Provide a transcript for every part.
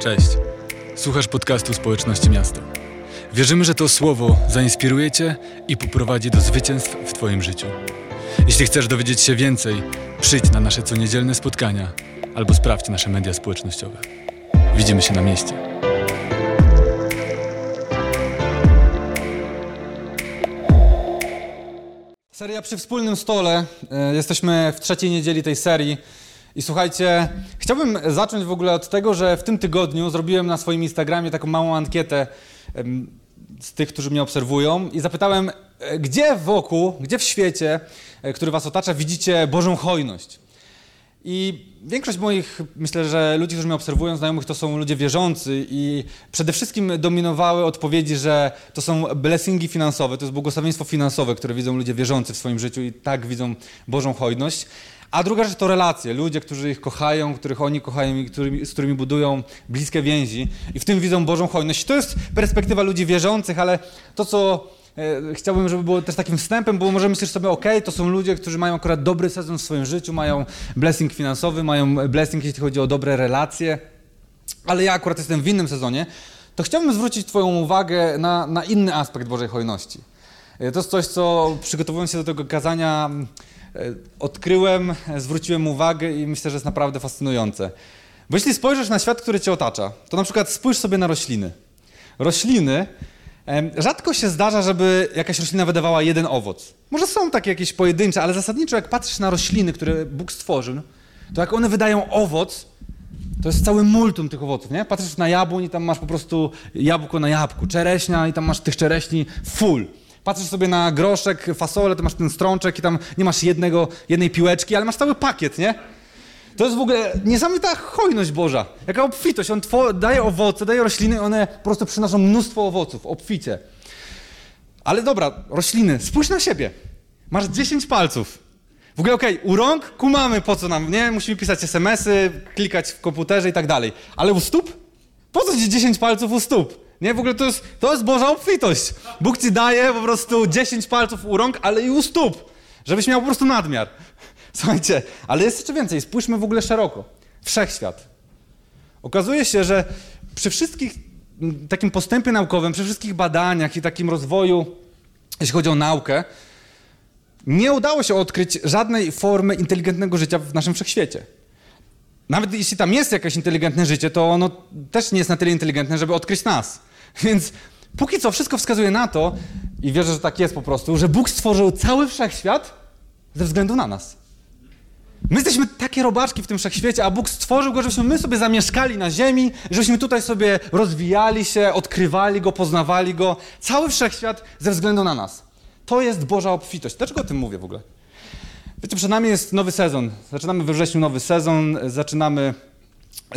Cześć. Słuchasz podcastu Społeczności Miasta. Wierzymy, że to słowo zainspiruje Cię i poprowadzi do zwycięstw w Twoim życiu. Jeśli chcesz dowiedzieć się więcej, przyjdź na nasze coniedzielne spotkania albo sprawdź nasze media społecznościowe. Widzimy się na mieście. Seria przy wspólnym stole. E, Jesteśmy w trzeciej niedzieli tej serii. I słuchajcie, chciałbym zacząć w ogóle od tego, że w tym tygodniu zrobiłem na swoim Instagramie taką małą ankietę z tych, którzy mnie obserwują i zapytałem, e, gdzie wokół, gdzie w świecie, e, który was otacza, widzicie Bożą hojność. I większość moich, myślę, że ludzi, którzy mnie obserwują, znajomych, to są ludzie wierzący i przede wszystkim dominowały odpowiedzi, że to są blessingi finansowe, to jest błogosławieństwo finansowe, które widzą ludzie wierzący w swoim życiu i tak widzą Bożą hojność. A druga rzecz to relacje, ludzie, którzy ich kochają, których oni kochają i którymi, z którymi budują bliskie więzi i w tym widzą Bożą hojność. To jest perspektywa ludzi wierzących, ale to, co e, chciałbym, żeby było też takim wstępem, bo może myślisz sobie, ok, to są ludzie, którzy mają akurat dobry sezon w swoim życiu, mają blessing finansowy, mają blessing, jeśli chodzi o dobre relacje, ale ja akurat jestem w innym sezonie, to chciałbym zwrócić Twoją uwagę na, na inny aspekt Bożej hojności. E, To jest coś, co przygotowując się do tego kazania, odkryłem, e, zwróciłem uwagę i myślę, że jest naprawdę fascynujące. Bo jeśli spojrzysz na świat, który Cię otacza, to na przykład spójrz sobie na rośliny. Rośliny, rzadko się zdarza, żeby jakaś roślina wydawała jeden owoc. Może są takie jakieś pojedyncze, ale zasadniczo jak patrzysz na rośliny, które Bóg stworzył, to jak one wydają owoc, to jest cały multum tych owoców, nie? Patrzysz na jabłoń i tam masz po prostu jabłko na jabłku, czereśnia i tam masz tych czereśni full. Patrzysz sobie na groszek, fasolę, to masz ten strączek i tam nie masz jednego, jednej piłeczki, ale masz cały pakiet, nie? To jest w ogóle niesamowita hojność Boża. Jaka obfitość. On daje owoce, daje rośliny, one po prostu przynoszą mnóstwo owoców, obficie. Ale dobra, rośliny, spójrz na siebie. Masz 10 palców. W ogóle okej, u rąk kumamy po co nam, nie? Musimy pisać SMS-y, klikać w komputerze i tak dalej. Ale u stóp? Po co ci 10 palców u stóp? Nie, w ogóle to jest, to jest Boża obfitość. Bóg ci daje po prostu 10 palców u rąk, ale i u stóp. Żebyś miał po prostu nadmiar. Słuchajcie, ale jest jeszcze więcej. Spójrzmy w ogóle szeroko. Wszechświat. Okazuje się, że przy wszystkich takim postępie naukowym, przy wszystkich badaniach i takim rozwoju, jeśli chodzi o naukę, nie udało się odkryć żadnej formy inteligentnego życia w naszym wszechświecie. Nawet jeśli tam jest jakieś inteligentne życie, to ono też nie jest na tyle inteligentne, żeby odkryć nas. Więc póki co wszystko wskazuje na to, i wierzę, że tak jest po prostu, że Bóg stworzył cały wszechświat ze względu na nas. My jesteśmy takie robaczki w tym wszechświecie, a Bóg stworzył go, żebyśmy my sobie zamieszkali na ziemi, żebyśmy tutaj sobie rozwijali się, odkrywali go, poznawali go. Cały wszechświat ze względu na nas. To jest Boża obfitość. Dlaczego o tym mówię w ogóle? Wiecie, przed nami jest nowy sezon. Zaczynamy we wrześniu nowy sezon, zaczynamy,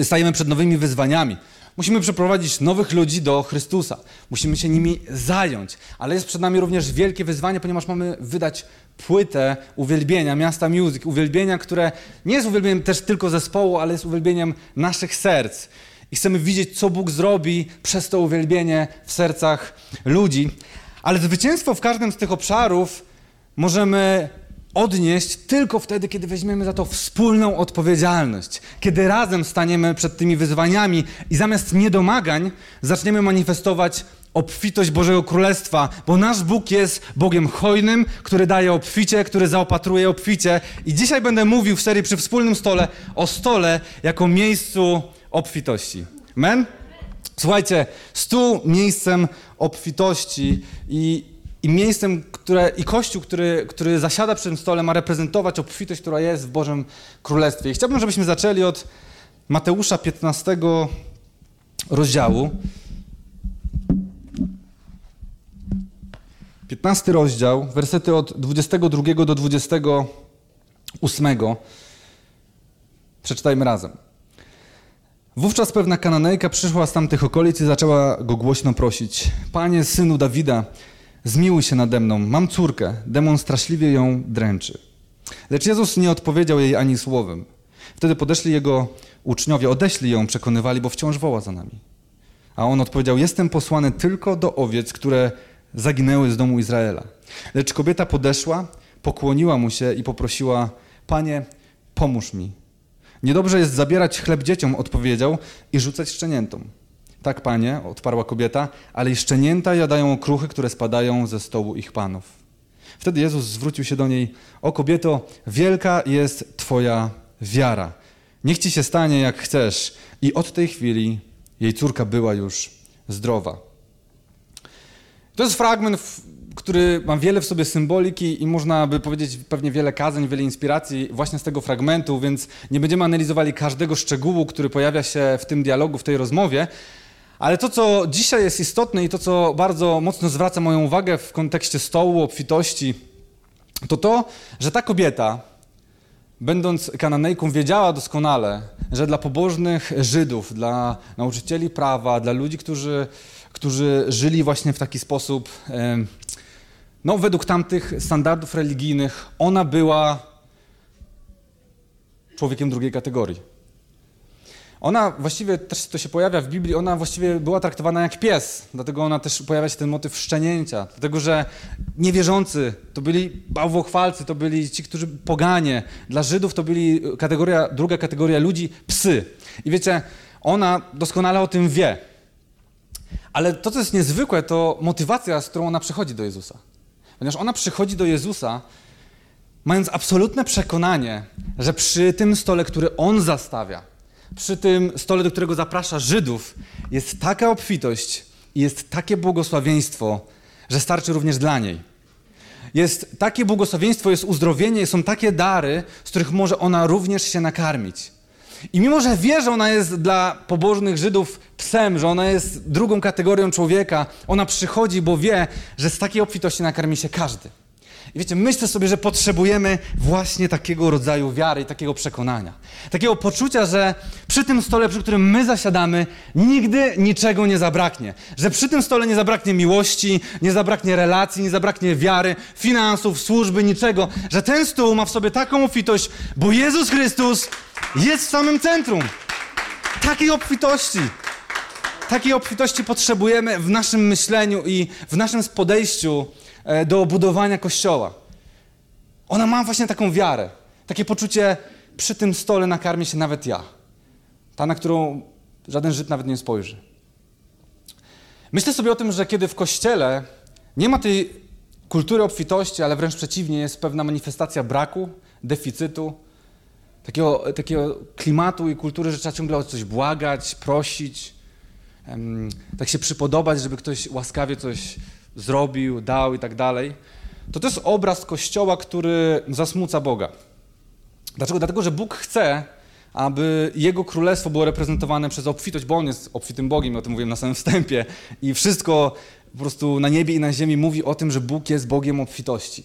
stajemy przed nowymi wyzwaniami. Musimy przeprowadzić nowych ludzi do Chrystusa. Musimy się nimi zająć. Ale jest przed nami również wielkie wyzwanie, ponieważ mamy wydać płytę uwielbienia, Miasta Music. Uwielbienia, które nie jest uwielbieniem też tylko zespołu, ale jest uwielbieniem naszych serc. I chcemy widzieć, co Bóg zrobi przez to uwielbienie w sercach ludzi. Ale zwycięstwo w każdym z tych obszarów możemy odnieść tylko wtedy, kiedy weźmiemy za to wspólną odpowiedzialność. Kiedy razem staniemy przed tymi wyzwaniami i zamiast niedomagań zaczniemy manifestować obfitość Bożego Królestwa, bo nasz Bóg jest Bogiem hojnym, który daje obficie, który zaopatruje obficie. I dzisiaj będę mówił w serii przy wspólnym stole o stole jako miejscu obfitości. Amen? Słuchajcie, stół miejscem obfitości i, i miejscem, które, i Kościół, który, który zasiada przy tym stole, ma reprezentować obfitość, która jest w Bożym Królestwie. I chciałbym, żebyśmy zaczęli od Mateusza 15 rozdziału. 15 rozdział, wersety od 22 do 28. Przeczytajmy razem. Wówczas pewna Kananejka przyszła z tamtych okolic i zaczęła go głośno prosić. Panie, synu Dawida, zmiłuj się nade mną, mam córkę, demon straszliwie ją dręczy. Lecz Jezus nie odpowiedział jej ani słowem. Wtedy podeszli jego uczniowie, odeśli ją, przekonywali, bo wciąż woła za nami. A on odpowiedział, jestem posłany tylko do owiec, które zaginęły z domu Izraela. Lecz kobieta podeszła, pokłoniła mu się i poprosiła, panie, pomóż mi. Niedobrze jest zabierać chleb dzieciom, odpowiedział, i rzucać szczeniętom. Tak, panie, odparła kobieta, ale i szczenięta jadają okruchy, które spadają ze stołu ich panów. Wtedy Jezus zwrócił się do niej: O kobieto, wielka jest Twoja wiara. Niech ci się stanie jak chcesz. I od tej chwili jej córka była już zdrowa. To jest fragment, który ma wiele w sobie symboliki i można by powiedzieć pewnie wiele kazań, wiele inspiracji właśnie z tego fragmentu, więc nie będziemy analizowali każdego szczegółu, który pojawia się w tym dialogu, w tej rozmowie. Ale to, co dzisiaj jest istotne i to, co bardzo mocno zwraca moją uwagę w kontekście stołu, obfitości, to to, że ta kobieta, będąc kananejką, wiedziała doskonale, że dla pobożnych Żydów, dla nauczycieli prawa, dla ludzi, którzy, którzy żyli właśnie w taki sposób, no według tamtych standardów religijnych, ona była człowiekiem drugiej kategorii. Ona właściwie też to się pojawia w Biblii, ona właściwie była traktowana jak pies, dlatego ona też pojawia się ten motyw szczenięcia, dlatego że niewierzący to byli bałwochwalcy, to byli ci, którzy poganie. Dla Żydów to byli kategoria, druga kategoria ludzi, psy. I wiecie, ona doskonale o tym wie. Ale to, co jest niezwykłe, to motywacja, z którą ona przychodzi do Jezusa. Ponieważ ona przychodzi do Jezusa, mając absolutne przekonanie, że przy tym stole, który On zastawia, przy tym stole, do którego zaprasza Żydów, jest taka obfitość i jest takie błogosławieństwo, że starczy również dla niej. Jest takie błogosławieństwo, jest uzdrowienie, są takie dary, z których może ona również się nakarmić. I mimo, że wie, że ona jest dla pobożnych Żydów psem, że ona jest drugą kategorią człowieka, ona przychodzi, bo wie, że z takiej obfitości nakarmi się każdy. I wiecie, myślę sobie, że potrzebujemy właśnie takiego rodzaju wiary i takiego przekonania. Takiego poczucia, że przy tym stole, przy którym my zasiadamy, nigdy niczego nie zabraknie. Że przy tym stole nie zabraknie miłości, nie zabraknie relacji, nie zabraknie wiary, finansów, służby, niczego. Że ten stół ma w sobie taką obfitość, bo Jezus Chrystus jest w samym centrum. Takiej obfitości. Takiej obfitości potrzebujemy w naszym myśleniu i w naszym podejściu do budowania kościoła. Ona ma właśnie taką wiarę, takie poczucie, przy tym stole nakarmi się nawet ja. Ta, na którą żaden Żyd nawet nie spojrzy. Myślę sobie o tym, że kiedy w kościele nie ma tej kultury obfitości, ale wręcz przeciwnie, jest pewna manifestacja braku, deficytu, takiego, takiego klimatu i kultury, że trzeba ciągle o coś błagać, prosić, tak się przypodobać, żeby ktoś łaskawie coś zrobił, dał i tak dalej, to to jest obraz Kościoła, który zasmuca Boga. Dlaczego? Dlatego, że Bóg chce, aby Jego Królestwo było reprezentowane przez obfitość, bo On jest obfitym Bogiem, o tym mówiłem na samym wstępie. I wszystko po prostu na niebie i na ziemi mówi o tym, że Bóg jest Bogiem obfitości.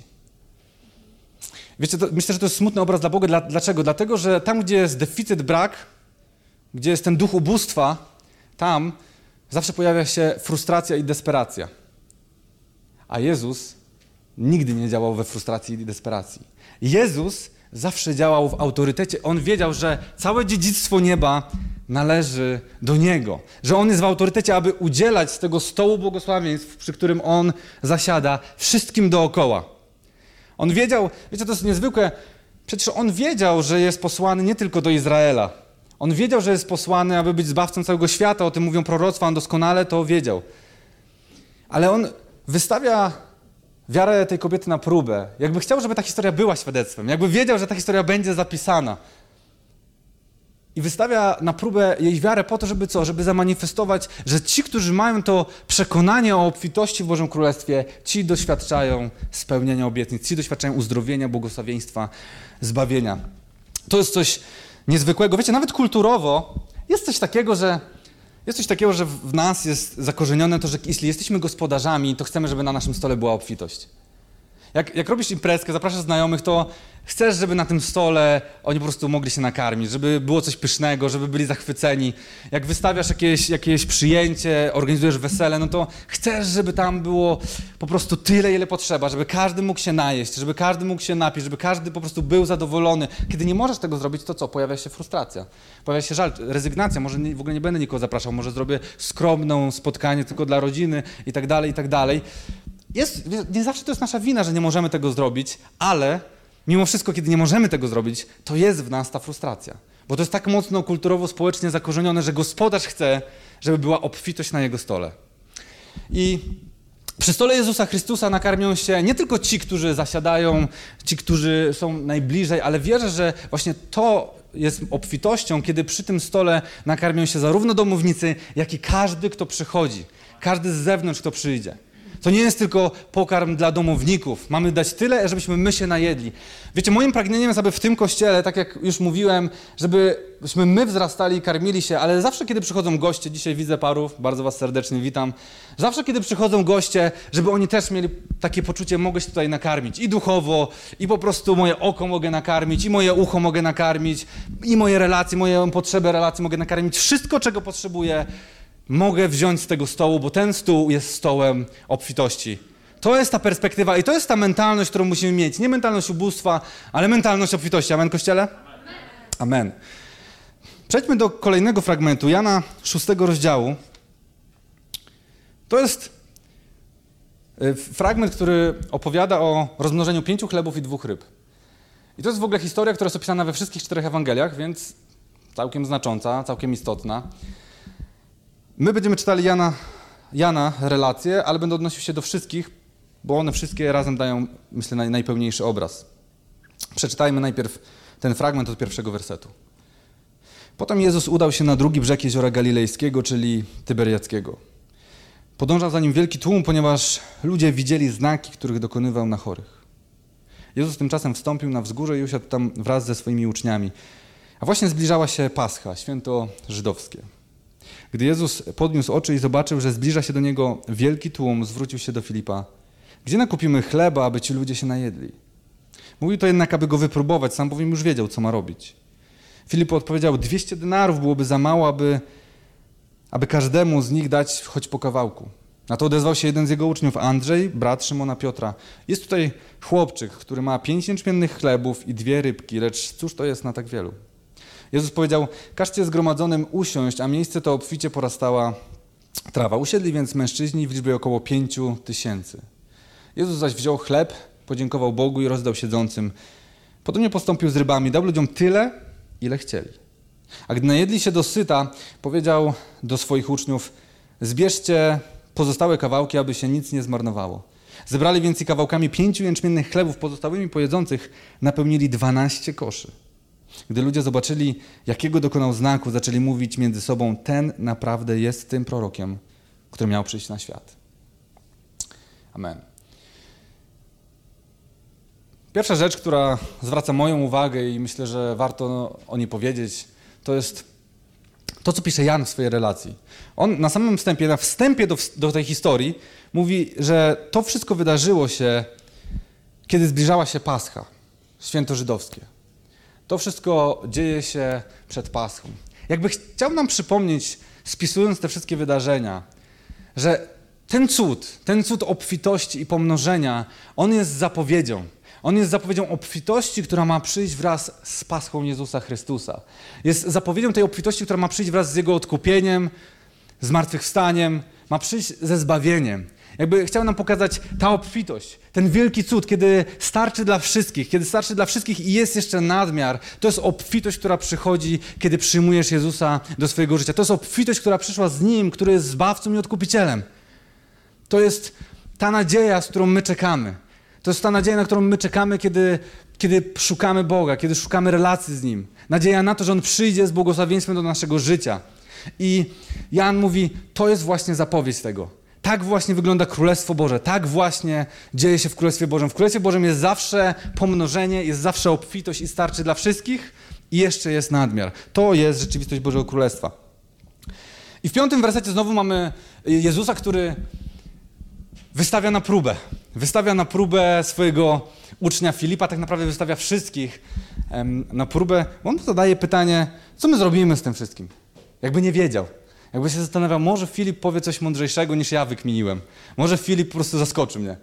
Wiecie, to, myślę, że to jest smutny obraz dla Boga. Dla, dlaczego? Dlatego, że tam, gdzie jest deficyt, brak, gdzie jest ten duch ubóstwa, tam zawsze pojawia się frustracja i desperacja. A Jezus nigdy nie działał we frustracji i desperacji. Jezus zawsze działał w autorytecie. On wiedział, że całe dziedzictwo nieba należy do Niego. Że On jest w autorytecie, aby udzielać z tego stołu błogosławieństw, przy którym On zasiada, wszystkim dookoła. On wiedział, wiecie, to jest niezwykłe, przecież On wiedział, że jest posłany nie tylko do Izraela. On wiedział, że jest posłany, aby być zbawcą całego świata. O tym mówią proroctwa, on doskonale to wiedział. Ale on wystawia wiarę tej kobiety na próbę. Jakby chciał, żeby ta historia była świadectwem. Jakby wiedział, że ta historia będzie zapisana. I wystawia na próbę jej wiarę po to, żeby co? Żeby zamanifestować, że ci, którzy mają to przekonanie o obfitości w Bożym Królestwie, ci doświadczają spełnienia obietnic, ci doświadczają uzdrowienia, błogosławieństwa, zbawienia. To jest coś niezwykłego. Wiecie, nawet kulturowo jest coś takiego, że jest coś takiego, że w nas jest zakorzenione to, że jeśli jesteśmy gospodarzami, to chcemy, żeby na naszym stole była obfitość. Jak, jak robisz imprezkę, zapraszasz znajomych, to chcesz, żeby na tym stole oni po prostu mogli się nakarmić, żeby było coś pysznego, żeby byli zachwyceni. Jak wystawiasz jakieś, jakieś przyjęcie, organizujesz wesele, no to chcesz, żeby tam było po prostu tyle, ile potrzeba, żeby każdy mógł się najeść, żeby każdy mógł się napić, żeby każdy po prostu był zadowolony. Kiedy nie możesz tego zrobić, to co? Pojawia się frustracja, pojawia się żal, rezygnacja, może nie, w ogóle nie będę nikogo zapraszał, może zrobię skromną spotkanie tylko dla rodziny i tak dalej, i tak dalej. Jest, nie zawsze to jest nasza wina, że nie możemy tego zrobić, ale mimo wszystko, kiedy nie możemy tego zrobić, to jest w nas ta frustracja. Bo to jest tak mocno kulturowo, społecznie zakorzenione, że gospodarz chce, żeby była obfitość na jego stole. I przy stole Jezusa Chrystusa nakarmią się nie tylko ci, którzy zasiadają, ci, którzy są najbliżej, ale wierzę, że właśnie to jest obfitością, kiedy przy tym stole nakarmią się zarówno domownicy, jak i każdy, kto przychodzi. Każdy z zewnątrz, kto przyjdzie. To nie jest tylko pokarm dla domowników. Mamy dać tyle, żebyśmy my się najedli. Wiecie, moim pragnieniem jest, aby w tym kościele, tak jak już mówiłem, żebyśmy my wzrastali i karmili się, ale zawsze, kiedy przychodzą goście, dzisiaj widzę parów, bardzo Was serdecznie witam, zawsze, kiedy przychodzą goście, żeby oni też mieli takie poczucie, mogę się tutaj nakarmić i duchowo, i po prostu moje oko mogę nakarmić, i moje ucho mogę nakarmić, i moje relacje, moje potrzeby relacji mogę nakarmić, wszystko, czego potrzebuję, mogę wziąć z tego stołu, bo ten stół jest stołem obfitości. To jest ta perspektywa i to jest ta mentalność, którą musimy mieć. Nie mentalność ubóstwa, ale mentalność obfitości. Amen, Kościele? Amen. Przejdźmy do kolejnego fragmentu, Jana 6 rozdziału. To jest y, fragment, który opowiada o rozmnożeniu pięciu chlebów i dwóch ryb. I to jest w ogóle historia, która jest opisana we wszystkich czterech Ewangeliach, więc całkiem znacząca, całkiem istotna. My będziemy czytali Jana, Jana relacje, ale będę odnosił się do wszystkich, bo one wszystkie razem dają, myślę, naj, najpełniejszy obraz. Przeczytajmy najpierw ten fragment od pierwszego wersetu. Potem Jezus udał się na drugi brzeg jeziora Galilejskiego, czyli Tyberiackiego. Podążał za nim wielki tłum, ponieważ ludzie widzieli znaki, których dokonywał na chorych. Jezus tymczasem wstąpił na wzgórze i usiadł tam wraz ze swoimi uczniami. A właśnie zbliżała się Pascha, święto żydowskie. Gdy Jezus podniósł oczy i zobaczył, że zbliża się do niego wielki tłum, zwrócił się do Filipa. Gdzie nakupimy chleba, aby ci ludzie się najedli? Mówił to jednak, aby go wypróbować, sam bowiem już wiedział, co ma robić. Filip odpowiedział, 200 denarów byłoby za mało, aby, aby każdemu z nich dać choć po kawałku. Na to odezwał się jeden z jego uczniów, Andrzej, brat Szymona Piotra. Jest tutaj chłopczyk, który ma pięć jęczmiennych chlebów i dwie rybki, lecz cóż to jest na tak wielu? Jezus powiedział, każcie zgromadzonym usiąść, a miejsce to obficie porastała trawa. Usiedli więc mężczyźni w liczbie około pięciu tysięcy. Jezus zaś wziął chleb, podziękował Bogu i rozdał siedzącym. Podobnie postąpił z rybami, dał ludziom tyle, ile chcieli. A gdy najedli się dosyta, powiedział do swoich uczniów, zbierzcie pozostałe kawałki, aby się nic nie zmarnowało. Zebrali więc i kawałkami pięciu jęczmiennych chlebów pozostałymi pojedzących napełnili dwanaście koszy. Gdy ludzie zobaczyli, jakiego dokonał znaku, zaczęli mówić między sobą: Ten naprawdę jest tym prorokiem, który miał przyjść na świat. Amen. Pierwsza rzecz, która zwraca moją uwagę i myślę, że warto o niej powiedzieć, to jest to, co pisze Jan w swojej relacji. On na samym wstępie, na wstępie do, do tej historii, mówi, że to wszystko wydarzyło się, kiedy zbliżała się Pascha, święto żydowskie. To wszystko dzieje się przed Paschą. Jakby chciał nam przypomnieć, spisując te wszystkie wydarzenia, że ten cud, ten cud obfitości i pomnożenia, on jest zapowiedzią. On jest zapowiedzią obfitości, która ma przyjść wraz z Paschą Jezusa Chrystusa. Jest zapowiedzią tej obfitości, która ma przyjść wraz z Jego odkupieniem, zmartwychwstaniem, ma przyjść ze zbawieniem. Jakby chciał nam pokazać ta obfitość, ten wielki cud, kiedy starczy dla wszystkich, kiedy starczy dla wszystkich i jest jeszcze nadmiar. To jest obfitość, która przychodzi, kiedy przyjmujesz Jezusa do swojego życia. To jest obfitość, która przyszła z Nim, który jest zbawcą i odkupicielem. To jest ta nadzieja, z którą my czekamy. To jest ta nadzieja, na którą my czekamy, kiedy, kiedy szukamy Boga, kiedy szukamy relacji z Nim. Nadzieja na to, że On przyjdzie z błogosławieństwem do naszego życia. I Jan mówi, to jest właśnie zapowiedź tego. Tak właśnie wygląda Królestwo Boże. Tak właśnie dzieje się w Królestwie Bożym. W Królestwie Bożym jest zawsze pomnożenie, jest zawsze obfitość i starczy dla wszystkich i jeszcze jest nadmiar. To jest rzeczywistość Bożego Królestwa. I w piątym wersecie znowu mamy Jezusa, który wystawia na próbę. Wystawia na próbę swojego ucznia Filipa, tak naprawdę wystawia wszystkich na próbę. On zadaje pytanie, co my zrobimy z tym wszystkim? Jakby nie wiedział. Jakby się zastanawiał, może Filip powie coś mądrzejszego niż ja wykminiłem. Może Filip po prostu zaskoczy mnie.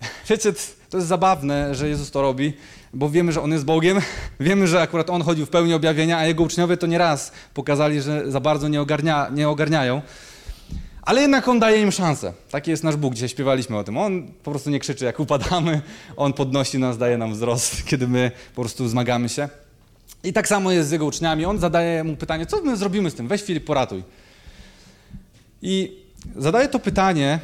Wiecie, to jest zabawne, że Jezus to robi, bo wiemy, że On jest Bogiem, wiemy, że akurat On chodził w pełni objawienia, a Jego uczniowie to nieraz pokazali, że za bardzo nie, ogarnia, nie ogarniają. Ale jednak On daje im szansę. Taki jest nasz Bóg. Dzisiaj śpiewaliśmy o tym. On po prostu nie krzyczy, jak upadamy. On podnosi nas, daje nam wzrost, kiedy my po prostu zmagamy się. I tak samo jest z jego uczniami. On zadaje mu pytanie, co my zrobimy z tym? Weź Filip, poratuj. I zadaje to pytanie,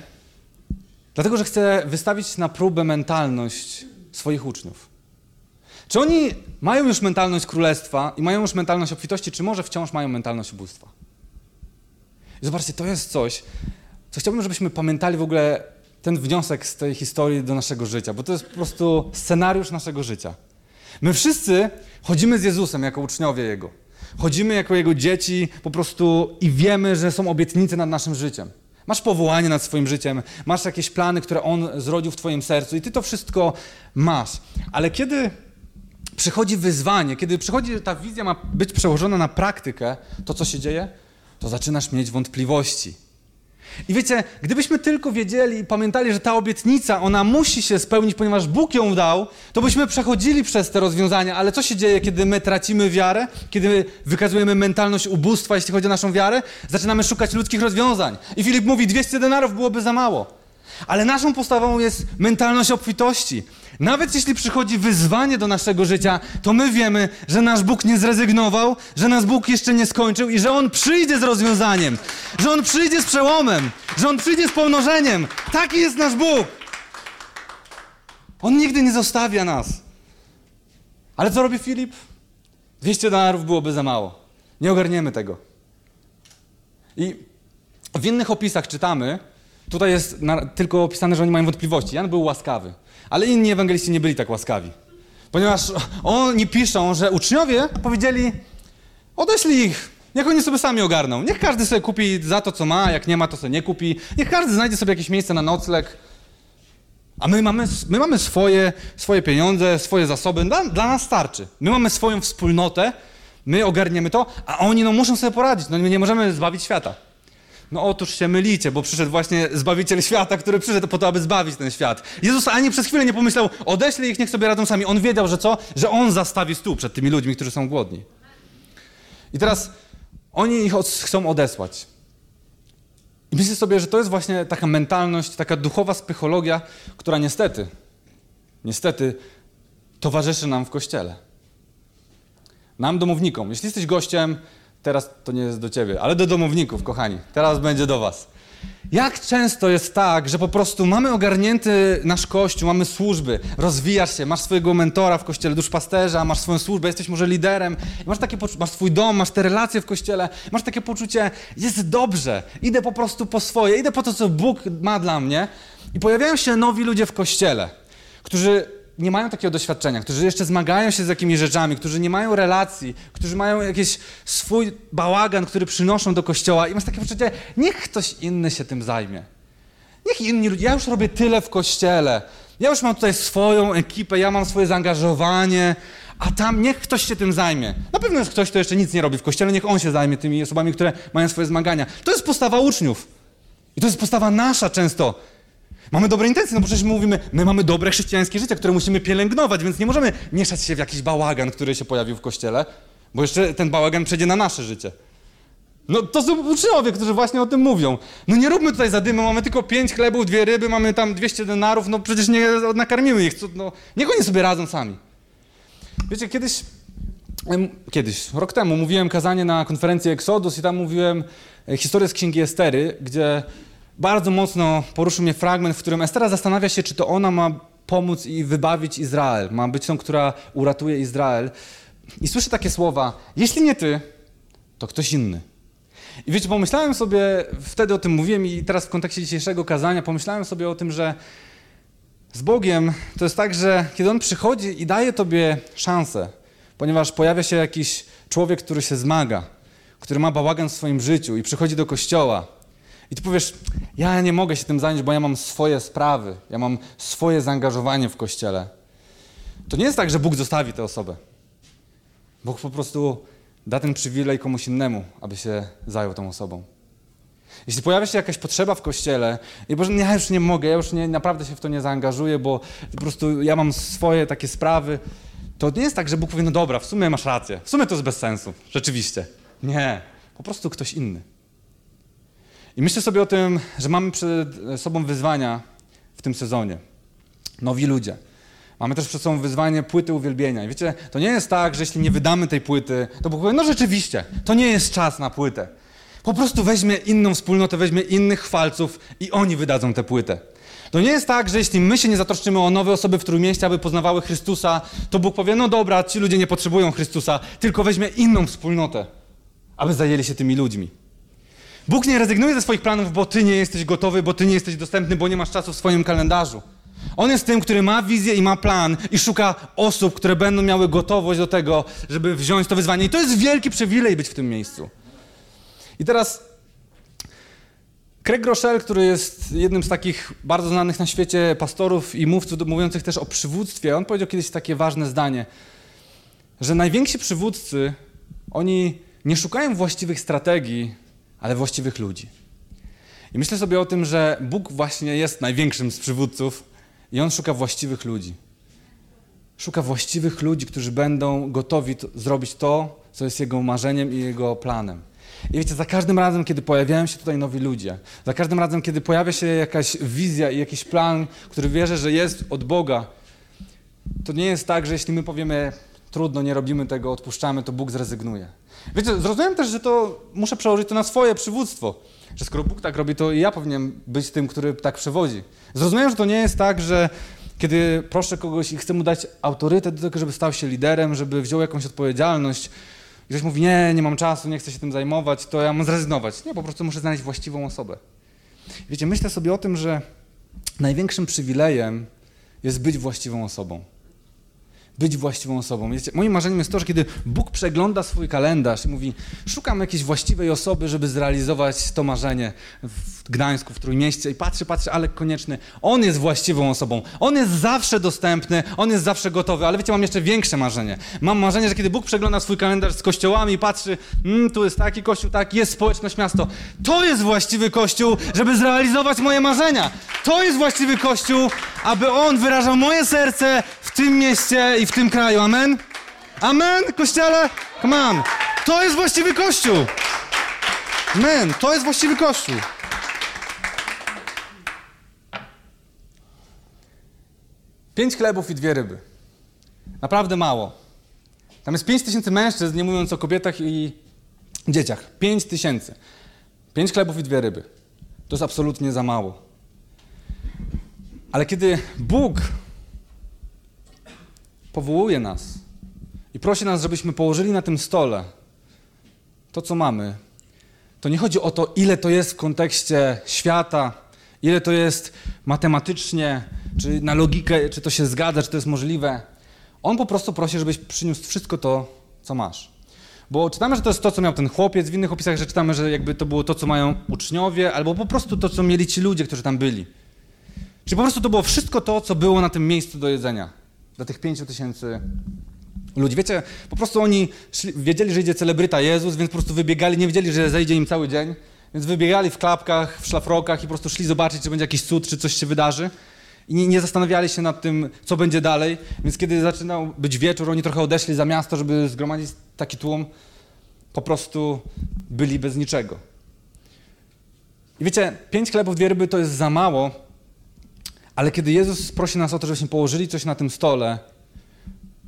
dlatego że chce wystawić na próbę mentalność swoich uczniów. Czy oni mają już mentalność królestwa i mają już mentalność obfitości, czy może wciąż mają mentalność ubóstwa? I zobaczcie, to jest coś, co chciałbym, żebyśmy pamiętali w ogóle ten wniosek z tej historii do naszego życia, bo to jest po prostu scenariusz naszego życia. My wszyscy chodzimy z Jezusem jako uczniowie Jego. Chodzimy jako Jego dzieci po prostu i wiemy, że są obietnice nad naszym życiem. Masz powołanie nad swoim życiem, masz jakieś plany, które On zrodził w Twoim sercu i Ty to wszystko masz. Ale kiedy przychodzi wyzwanie, kiedy przychodzi ta wizja ma być przełożona na praktykę, to co się dzieje? To zaczynasz mieć wątpliwości. I wiecie, gdybyśmy tylko wiedzieli i pamiętali, że ta obietnica, ona musi się spełnić, ponieważ Bóg ją dał, to byśmy przechodzili przez te rozwiązania. Ale co się dzieje, kiedy my tracimy wiarę, kiedy wykazujemy mentalność ubóstwa, jeśli chodzi o naszą wiarę? Zaczynamy szukać ludzkich rozwiązań. I Filip mówi, 200 denarów byłoby za mało. Ale naszą postawą jest mentalność obfitości. Nawet jeśli przychodzi wyzwanie do naszego życia, to my wiemy, że nasz Bóg nie zrezygnował, że nasz Bóg jeszcze nie skończył i że On przyjdzie z rozwiązaniem, że On przyjdzie z przełomem, że On przyjdzie z pomnożeniem. Taki jest nasz Bóg. On nigdy nie zostawia nas. Ale co robi Filip? 200 dolarów byłoby za mało. Nie ogarniemy tego. I w innych opisach czytamy, tutaj jest tylko opisane, że oni mają wątpliwości. Jan był łaskawy. Ale inni ewangeliści nie byli tak łaskawi. Ponieważ oni piszą, że uczniowie powiedzieli: odeślij ich, niech oni sobie sami ogarną. Niech każdy sobie kupi za to, co ma, jak nie ma, to sobie nie kupi. Niech każdy znajdzie sobie jakieś miejsce na nocleg. A my mamy, my mamy swoje, swoje pieniądze, swoje zasoby. Dla, dla nas starczy. My mamy swoją wspólnotę, my ogarniemy to, a oni no, muszą sobie poradzić. No, nie możemy zbawić świata. No otóż się mylicie, bo przyszedł właśnie Zbawiciel świata, który przyszedł po to, aby zbawić ten świat. Jezus ani przez chwilę nie pomyślał, odeślę ich, niech sobie radzą sami. On wiedział, że co? Że On zastawi stół przed tymi ludźmi, którzy są głodni. I teraz oni ich od, chcą odesłać. I myślę sobie, że to jest właśnie taka mentalność, taka duchowa psychologia, która niestety, niestety towarzyszy nam w Kościele. Nam, domownikom. Jeśli jesteś gościem, teraz to nie jest do ciebie, ale do domowników, kochani. Teraz będzie do was. Jak często jest tak, że po prostu mamy ogarnięty nasz kościół, mamy służby, rozwijasz się, masz swojego mentora w kościele, duszpasterza, masz swoją służbę, jesteś może liderem, masz, takie masz swój dom, masz te relacje w kościele, masz takie poczucie, jest dobrze, idę po prostu po swoje, idę po to, co Bóg ma dla mnie. I pojawiają się nowi ludzie w kościele, którzy nie mają takiego doświadczenia, którzy jeszcze zmagają się z jakimiś rzeczami, którzy nie mają relacji, którzy mają jakiś swój bałagan, który przynoszą do kościoła i masz takie poczucie, niech ktoś inny się tym zajmie. Niech inni ludzie, ja już robię tyle w kościele, ja już mam tutaj swoją ekipę, ja mam swoje zaangażowanie, a tam niech ktoś się tym zajmie. Na pewno jest ktoś, kto jeszcze nic nie robi w kościele, niech on się zajmie tymi osobami, które mają swoje zmagania. To jest postawa uczniów. I to jest postawa nasza często. Mamy dobre intencje, no bo przecież my mówimy, my mamy dobre chrześcijańskie życie, które musimy pielęgnować, więc nie możemy mieszać się w jakiś bałagan, który się pojawił w kościele, bo jeszcze ten bałagan przejdzie na nasze życie. No to są uczniowie, którzy właśnie o tym mówią. No nie róbmy tutaj zadymu, mamy tylko pięć chlebów, dwie ryby, mamy tam 200 denarów, no przecież nie nakarmimy ich, no niech oni sobie radzą sami. Wiecie, kiedyś, kiedyś, rok temu mówiłem kazanie na konferencji Exodus i tam mówiłem e, historię z Księgi Estery, gdzie bardzo mocno poruszył mnie fragment, w którym Estera zastanawia się, czy to ona ma pomóc i wybawić Izrael, ma być tą, która uratuje Izrael. I słyszę takie słowa: Jeśli nie ty, to ktoś inny. I wiecie, pomyślałem sobie, wtedy o tym mówiłem i teraz w kontekście dzisiejszego kazania, pomyślałem sobie o tym, że z Bogiem to jest tak, że kiedy On przychodzi i daje tobie szansę, ponieważ pojawia się jakiś człowiek, który się zmaga, który ma bałagan w swoim życiu i przychodzi do kościoła, i ty powiesz, ja nie mogę się tym zająć, bo ja mam swoje sprawy, ja mam swoje zaangażowanie w kościele. To nie jest tak, że Bóg zostawi tę osobę. Bóg po prostu da ten przywilej komuś innemu, aby się zajął tą osobą. Jeśli pojawia się jakaś potrzeba w kościele i Boże, ja już nie mogę, ja już nie, naprawdę się w to nie zaangażuję, bo po prostu ja mam swoje takie sprawy, to nie jest tak, że Bóg powie, no dobra, w sumie masz rację, w sumie to jest bez sensu, rzeczywiście. Nie, po prostu ktoś inny. I myślę sobie o tym, że mamy przed sobą wyzwania w tym sezonie. Nowi ludzie. Mamy też przed sobą wyzwanie płyty uwielbienia. I wiecie, to nie jest tak, że jeśli nie wydamy tej płyty, to Bóg powie, no rzeczywiście, to nie jest czas na płytę. Po prostu weźmie inną wspólnotę, weźmie innych chwalców i oni wydadzą tę płytę. To nie jest tak, że jeśli my się nie zatroszczymy o nowe osoby w Trójmieście, aby poznawały Chrystusa, to Bóg powie, no dobra, ci ludzie nie potrzebują Chrystusa, tylko weźmie inną wspólnotę, aby zajęli się tymi ludźmi. Bóg nie rezygnuje ze swoich planów, bo ty nie jesteś gotowy, bo ty nie jesteś dostępny, bo nie masz czasu w swoim kalendarzu. On jest tym, który ma wizję i ma plan i szuka osób, które będą miały gotowość do tego, żeby wziąć to wyzwanie. I to jest wielki przywilej być w tym miejscu. I teraz Craig Rochelle, który jest jednym z takich bardzo znanych na świecie pastorów i mówców mówiących też o przywództwie, on powiedział kiedyś takie ważne zdanie, że najwięksi przywódcy, oni nie szukają właściwych strategii, ale właściwych ludzi. I myślę sobie o tym, że Bóg właśnie jest największym z przywódców i On szuka właściwych ludzi. Szuka właściwych ludzi, którzy będą gotowi to, zrobić to, co jest Jego marzeniem i Jego planem. I wiecie, za każdym razem, kiedy pojawiają się tutaj nowi ludzie, za każdym razem, kiedy pojawia się jakaś wizja i jakiś plan, który wierzę, że jest od Boga, to nie jest tak, że jeśli my powiemy, trudno, nie robimy tego, odpuszczamy, to Bóg zrezygnuje. Wiecie, zrozumiem też, że to muszę przełożyć to na swoje przywództwo. Że skoro Bóg tak robi, to i ja powinienem być tym, który tak przewodzi. Zrozumiem, że to nie jest tak, że kiedy proszę kogoś i chcę mu dać autorytet do tego, żeby stał się liderem, żeby wziął jakąś odpowiedzialność, i ktoś mówi, nie, nie mam czasu, nie chcę się tym zajmować, to ja mam zrezygnować. Nie, po prostu muszę znaleźć właściwą osobę. Wiecie, myślę sobie o tym, że największym przywilejem jest być właściwą osobą być właściwą osobą. Wiecie, moim marzeniem jest to, że kiedy Bóg przegląda swój kalendarz i mówi, szukam jakiejś właściwej osoby, żeby zrealizować to marzenie w Gdańsku, w Trójmieście i patrzy, patrzy, ale konieczny. On jest właściwą osobą. On jest zawsze dostępny, on jest zawsze gotowy, ale wiecie, mam jeszcze większe marzenie. Mam marzenie, że kiedy Bóg przegląda swój kalendarz z kościołami i patrzy, mm, tu jest taki kościół, tak, jest społeczność miasto. To jest właściwy kościół, żeby zrealizować moje marzenia. To jest właściwy kościół, aby on wyrażał moje serce w tym mieście i w tym kraju. Amen? Amen, kościele? Come on. To jest właściwy kościół. Amen. To jest właściwy kościół. Pięć chlebów i dwie ryby. Naprawdę mało. Tam jest pięć tysięcy mężczyzn, nie mówiąc o kobietach i dzieciach. Pięć tysięcy. Pięć chlebów i dwie ryby. To jest absolutnie za mało. Ale kiedy Bóg powołuje nas i prosi nas, żebyśmy położyli na tym stole to, co mamy, to nie chodzi o to, ile to jest w kontekście świata, ile to jest matematycznie, czy na logikę, czy to się zgadza, czy to jest możliwe. On po prostu prosi, żebyś przyniósł wszystko to, co masz. Bo czytamy, że to jest to, co miał ten chłopiec, w innych opisach, że czytamy, że jakby to było to, co mają uczniowie, albo po prostu to, co mieli ci ludzie, którzy tam byli. Czyli po prostu to było wszystko to, co było na tym miejscu do jedzenia dla tych pięciu tysięcy ludzi. Wiecie, po prostu oni szli, wiedzieli, że idzie celebryta Jezus, więc po prostu wybiegali, nie wiedzieli, że zejdzie im cały dzień, więc wybiegali w klapkach, w szlafrokach i po prostu szli zobaczyć, czy będzie jakiś cud, czy coś się wydarzy. I nie, nie zastanawiali się nad tym, co będzie dalej, więc kiedy zaczynał być wieczór, oni trochę odeszli za miasto, żeby zgromadzić taki tłum, po prostu byli bez niczego. I wiecie, pięć chlebów, dwie ryby to jest za mało, ale kiedy Jezus prosi nas o to, żebyśmy położyli coś na tym stole,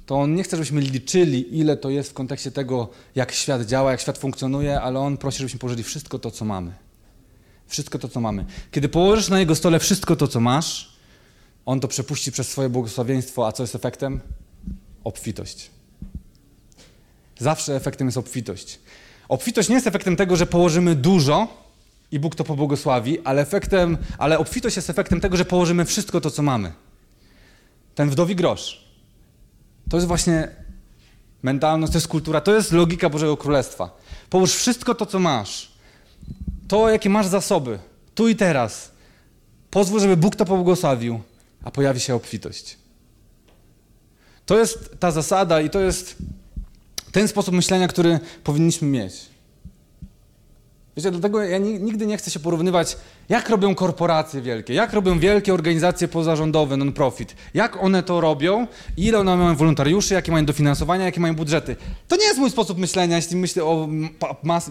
to On nie chce, żebyśmy liczyli, ile to jest w kontekście tego, jak świat działa, jak świat funkcjonuje, ale On prosi, żebyśmy położyli wszystko to, co mamy. Wszystko to, co mamy. Kiedy położysz na Jego stole wszystko to, co masz, On to przepuści przez swoje błogosławieństwo, a co jest efektem? Obfitość. Zawsze efektem jest obfitość. Obfitość nie jest efektem tego, że położymy dużo, i Bóg to pobłogosławi, ale efektem, ale obfitość jest efektem tego, że położymy wszystko to, co mamy. Ten wdowi grosz. To jest właśnie mentalność, to jest kultura, to jest logika Bożego Królestwa. Połóż wszystko to, co masz. To, jakie masz zasoby, tu i teraz. Pozwól, żeby Bóg to pobłogosławił, a pojawi się obfitość. To jest ta zasada i to jest ten sposób myślenia, który powinniśmy mieć. Wiecie, dlatego ja nigdy nie chcę się porównywać, jak robią korporacje wielkie, jak robią wielkie organizacje pozarządowe, non-profit, jak one to robią, ile one mają wolontariuszy, jakie mają dofinansowania, jakie mają budżety. To nie jest mój sposób myślenia, jeśli myślę o, mas,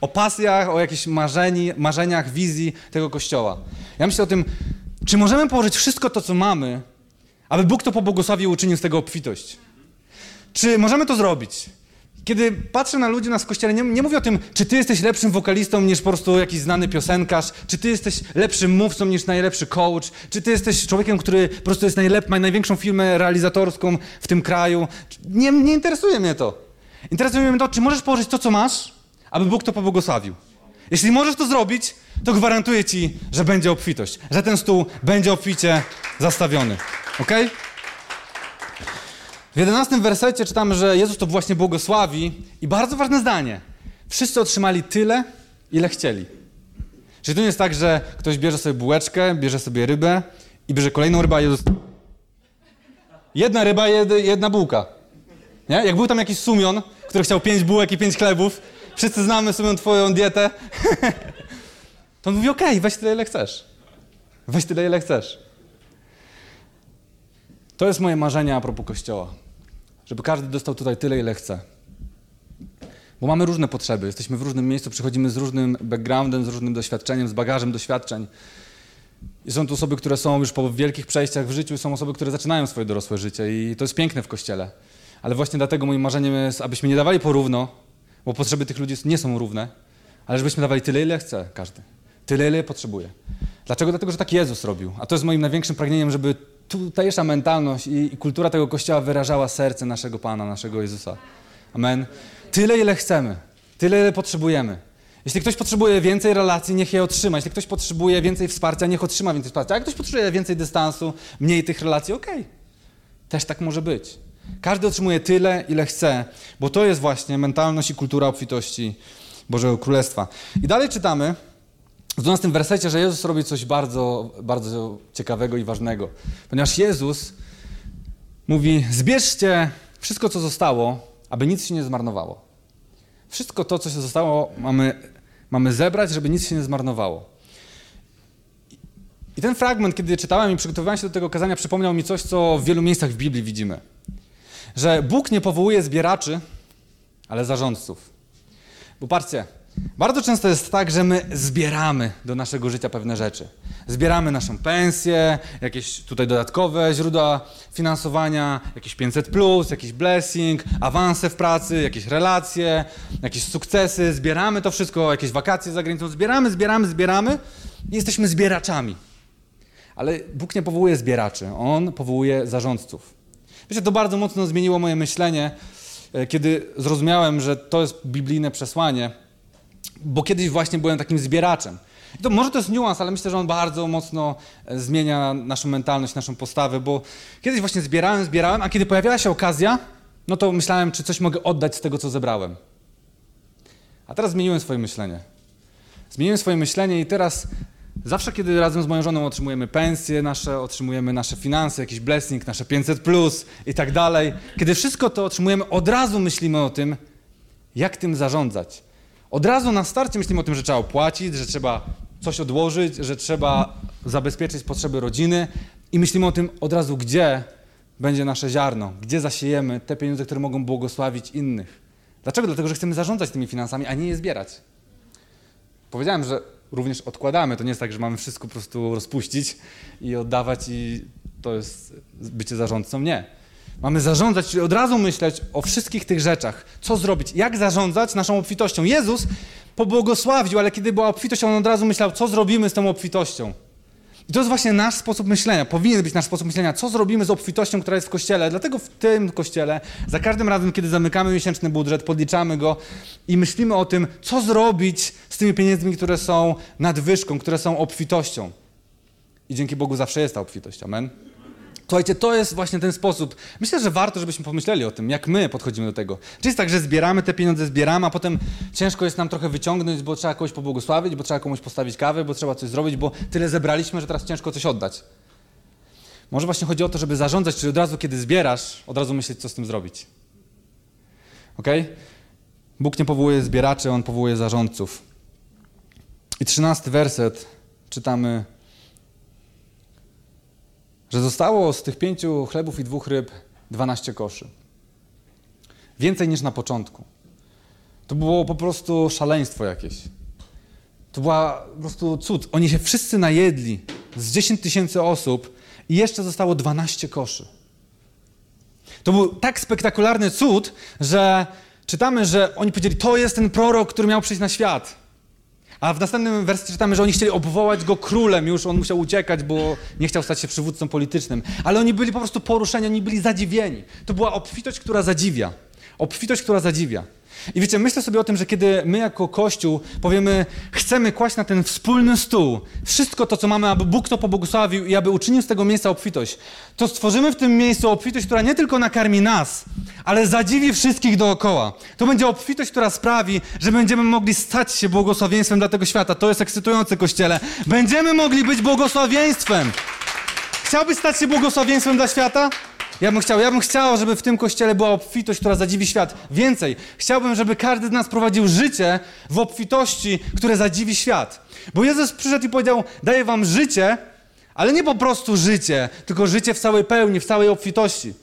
o pasjach, o jakichś marzeni, marzeniach, wizji tego kościoła. Ja myślę o tym, czy możemy położyć wszystko to, co mamy, Aby Bóg to pobłogosławił i uczynił z tego obfitość. Czy możemy to zrobić? Kiedy patrzę na ludzi nas w kościele, nie, nie mówię o tym, czy ty jesteś lepszym wokalistą niż po prostu jakiś znany piosenkarz, czy ty jesteś lepszym mówcą niż najlepszy coach, czy ty jesteś człowiekiem, który po prostu jest najlep, ma największą firmę realizatorską w tym kraju. Nie, nie interesuje mnie to. Interesuje mnie to, czy możesz położyć to, co masz, aby Bóg to pobłogosławił. Jeśli możesz to zrobić, to gwarantuję ci, że będzie obfitość, że ten stół będzie obficie zastawiony. Ok? W jedenastym wersecie czytamy, że Jezus to właśnie błogosławi i bardzo ważne zdanie. Wszyscy otrzymali tyle, ile chcieli. Czyli to nie jest tak, że ktoś bierze sobie bułeczkę, bierze sobie rybę i bierze kolejną rybę, a Jezus... Jedna ryba, jedna bułka. Nie? Jak był tam jakiś sumion, który chciał pięć bułek i pięć chlebów, wszyscy znamy sumion twoją dietę, to on mówi, okay, weź tyle, ile chcesz. Weź tyle, ile chcesz. To jest moje marzenie a propos Kościoła. Żeby każdy dostał tutaj tyle, ile chce. Bo mamy różne potrzeby, jesteśmy w różnym miejscu, przychodzimy z różnym backgroundem, z różnym doświadczeniem, z bagażem doświadczeń. I są tu osoby, które są już po wielkich przejściach w życiu, są osoby, które zaczynają swoje dorosłe życie. I to jest piękne w Kościele. Ale właśnie dlatego moim marzeniem jest, abyśmy nie dawali porówno, bo potrzeby tych ludzi nie są równe, ale żebyśmy dawali tyle, ile chce każdy. Tyle, ile potrzebuje. Dlaczego? Dlatego, że tak Jezus robił. A to jest moim największym pragnieniem, żeby tutejsza mentalność i, i kultura tego Kościoła wyrażała serce naszego Pana, naszego Jezusa. Amen. Tyle, ile chcemy. Tyle, ile potrzebujemy. Jeśli ktoś potrzebuje więcej relacji, niech je otrzyma. Jeśli ktoś potrzebuje więcej wsparcia, niech otrzyma więcej wsparcia. A jak ktoś potrzebuje więcej dystansu, mniej tych relacji, okej. Okay. Też tak może być. Każdy otrzymuje tyle, ile chce, bo to jest właśnie mentalność i kultura obfitości Bożego Królestwa. I dalej czytamy, w 12 wersecie, że Jezus robi coś bardzo, bardzo ciekawego i ważnego. Ponieważ Jezus mówi: Zbierzcie wszystko, co zostało, aby nic się nie zmarnowało. Wszystko to, co się zostało, mamy, mamy zebrać, żeby nic się nie zmarnowało. I ten fragment, kiedy czytałem i przygotowywałem się do tego kazania, przypomniał mi coś, co w wielu miejscach w Biblii widzimy. Że Bóg nie powołuje zbieraczy, ale zarządców. Bo patrzcie, bardzo często jest tak, że my zbieramy do naszego życia pewne rzeczy. Zbieramy naszą pensję, jakieś tutaj dodatkowe źródła finansowania, jakieś 500, plus, jakiś blessing, awanse w pracy, jakieś relacje, jakieś sukcesy. Zbieramy to wszystko, jakieś wakacje za granicą. Zbieramy, zbieramy, zbieramy i jesteśmy zbieraczami. Ale Bóg nie powołuje zbieraczy, On powołuje zarządców. Wiecie, to bardzo mocno zmieniło moje myślenie, e, kiedy zrozumiałem, że to jest biblijne przesłanie bo kiedyś właśnie byłem takim zbieraczem. I to może to jest niuans, ale myślę, że on bardzo mocno e, zmienia naszą mentalność, naszą postawę, bo kiedyś właśnie zbierałem, zbierałem, a kiedy pojawiała się okazja, no to myślałem, czy coś mogę oddać z tego, co zebrałem. A teraz zmieniłem swoje myślenie. Zmieniłem swoje myślenie i teraz zawsze, kiedy razem z moją żoną otrzymujemy pensje nasze, otrzymujemy nasze finanse, jakiś blessing, nasze 500 plus i tak dalej, kiedy wszystko to otrzymujemy, od razu myślimy o tym, jak tym zarządzać od razu na starcie myślimy o tym, że trzeba opłacić, że trzeba coś odłożyć, że trzeba zabezpieczyć potrzeby rodziny i myślimy o tym od razu, gdzie będzie nasze ziarno, gdzie zasiejemy te pieniądze, które mogą błogosławić innych. Dlaczego? Dlatego, że chcemy zarządzać tymi finansami, a nie je zbierać. Powiedziałem, że również odkładamy. To nie jest tak, że mamy wszystko po prostu rozpuścić i oddawać i to jest bycie zarządcą. Nie. Mamy zarządzać, czyli od razu myśleć o wszystkich tych rzeczach. Co zrobić? Jak zarządzać naszą obfitością? Jezus pobłogosławił, ale kiedy była obfitość, on od razu myślał, co zrobimy z tą obfitością. I to jest właśnie nasz sposób myślenia, powinien być nasz sposób myślenia, co zrobimy z obfitością, która jest w kościele. Dlatego w tym kościele, za każdym razem, kiedy zamykamy miesięczny budżet, podliczamy go i myślimy o tym, co zrobić z tymi pieniędzmi, które są nadwyżką, które są obfitością. I dzięki Bogu zawsze jest ta obfitość. Amen. Słuchajcie, to jest właśnie ten sposób. Myślę, że warto, żebyśmy pomyśleli o tym, jak my podchodzimy do tego. Czy jest tak, że zbieramy te pieniądze, zbieramy, a potem ciężko jest nam trochę wyciągnąć, bo trzeba kogoś pobłogosławić, bo trzeba komuś postawić kawę, bo trzeba coś zrobić, bo tyle zebraliśmy, że teraz ciężko coś oddać. Może właśnie chodzi o to, żeby zarządzać, czyli od razu, kiedy zbierasz, od razu myśleć, co z tym zrobić. Ok? Bóg nie powołuje zbieraczy, On powołuje zarządców. I trzynasty werset czytamy że zostało z tych pięciu chlebów i dwóch ryb dwanaście koszy. Więcej niż na początku. To było po prostu szaleństwo jakieś. To była po prostu cud. Oni się wszyscy najedli z 10 tysięcy osób i jeszcze zostało 12 koszy. To był tak spektakularny cud, że czytamy, że oni powiedzieli, to jest ten prorok, który miał przyjść na świat. A w następnym wersji czytamy, że oni chcieli obwołać go królem, już on musiał uciekać, bo nie chciał stać się przywódcą politycznym. Ale oni byli po prostu poruszeni, oni byli zadziwieni. To była obfitość, która zadziwia. Obfitość, która zadziwia. I wiecie, myślę sobie o tym, że kiedy my jako Kościół powiemy, chcemy kłaść na ten wspólny stół wszystko to, co mamy, aby Bóg to pobłogosławił i aby uczynił z tego miejsca obfitość, to stworzymy w tym miejscu obfitość, która nie tylko nakarmi nas, ale zadziwi wszystkich dookoła. To będzie obfitość, która sprawi, że będziemy mogli stać się błogosławieństwem dla tego świata. To jest ekscytujące, Kościele. Będziemy mogli być błogosławieństwem. Chciałbyś stać się błogosławieństwem dla świata? Ja bym chciał, ja bym chciał, żeby w tym kościele była obfitość, która zadziwi świat. Więcej, chciałbym, żeby każdy z nas prowadził życie w obfitości, które zadziwi świat. Bo Jezus przyszedł i powiedział: Daję wam życie, ale nie po prostu życie, tylko życie w całej pełni, w całej obfitości.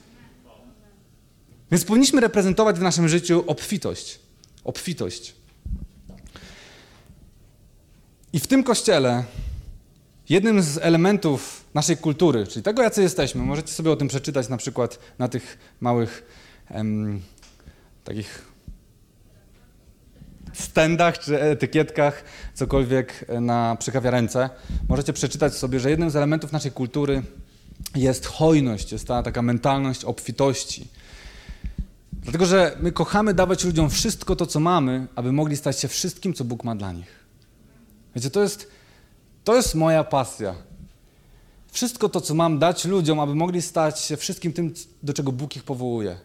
Więc powinniśmy reprezentować w naszym życiu obfitość. Obfitość. I w tym kościele jednym z elementów naszej kultury, czyli tego, jacy jesteśmy, możecie sobie o tym przeczytać na przykład na tych małych em, takich stendach czy etykietkach, cokolwiek na przy kawiarence. Możecie przeczytać sobie, że jednym z elementów naszej kultury jest hojność, jest ta taka mentalność obfitości. Dlatego, że my kochamy dawać ludziom wszystko to, co mamy, aby mogli stać się wszystkim, co Bóg ma dla nich. Wiecie, to jest, to jest moja pasja. Wszystko to, co mam dać ludziom, aby mogli stać się wszystkim tym, do czego Bóg ich powołuje.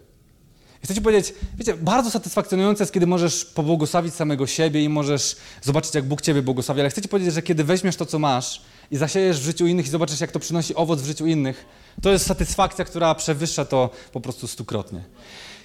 I chcę ci powiedzieć, wiecie, bardzo satysfakcjonujące jest, kiedy możesz pobłogosławić samego siebie i możesz zobaczyć, jak Bóg ciebie błogosławi, ale chcę ci powiedzieć, że kiedy weźmiesz to, co masz i zasiejesz w życiu innych i zobaczysz, jak to przynosi owoc w życiu innych, to jest satysfakcja, która przewyższa to po prostu stukrotnie.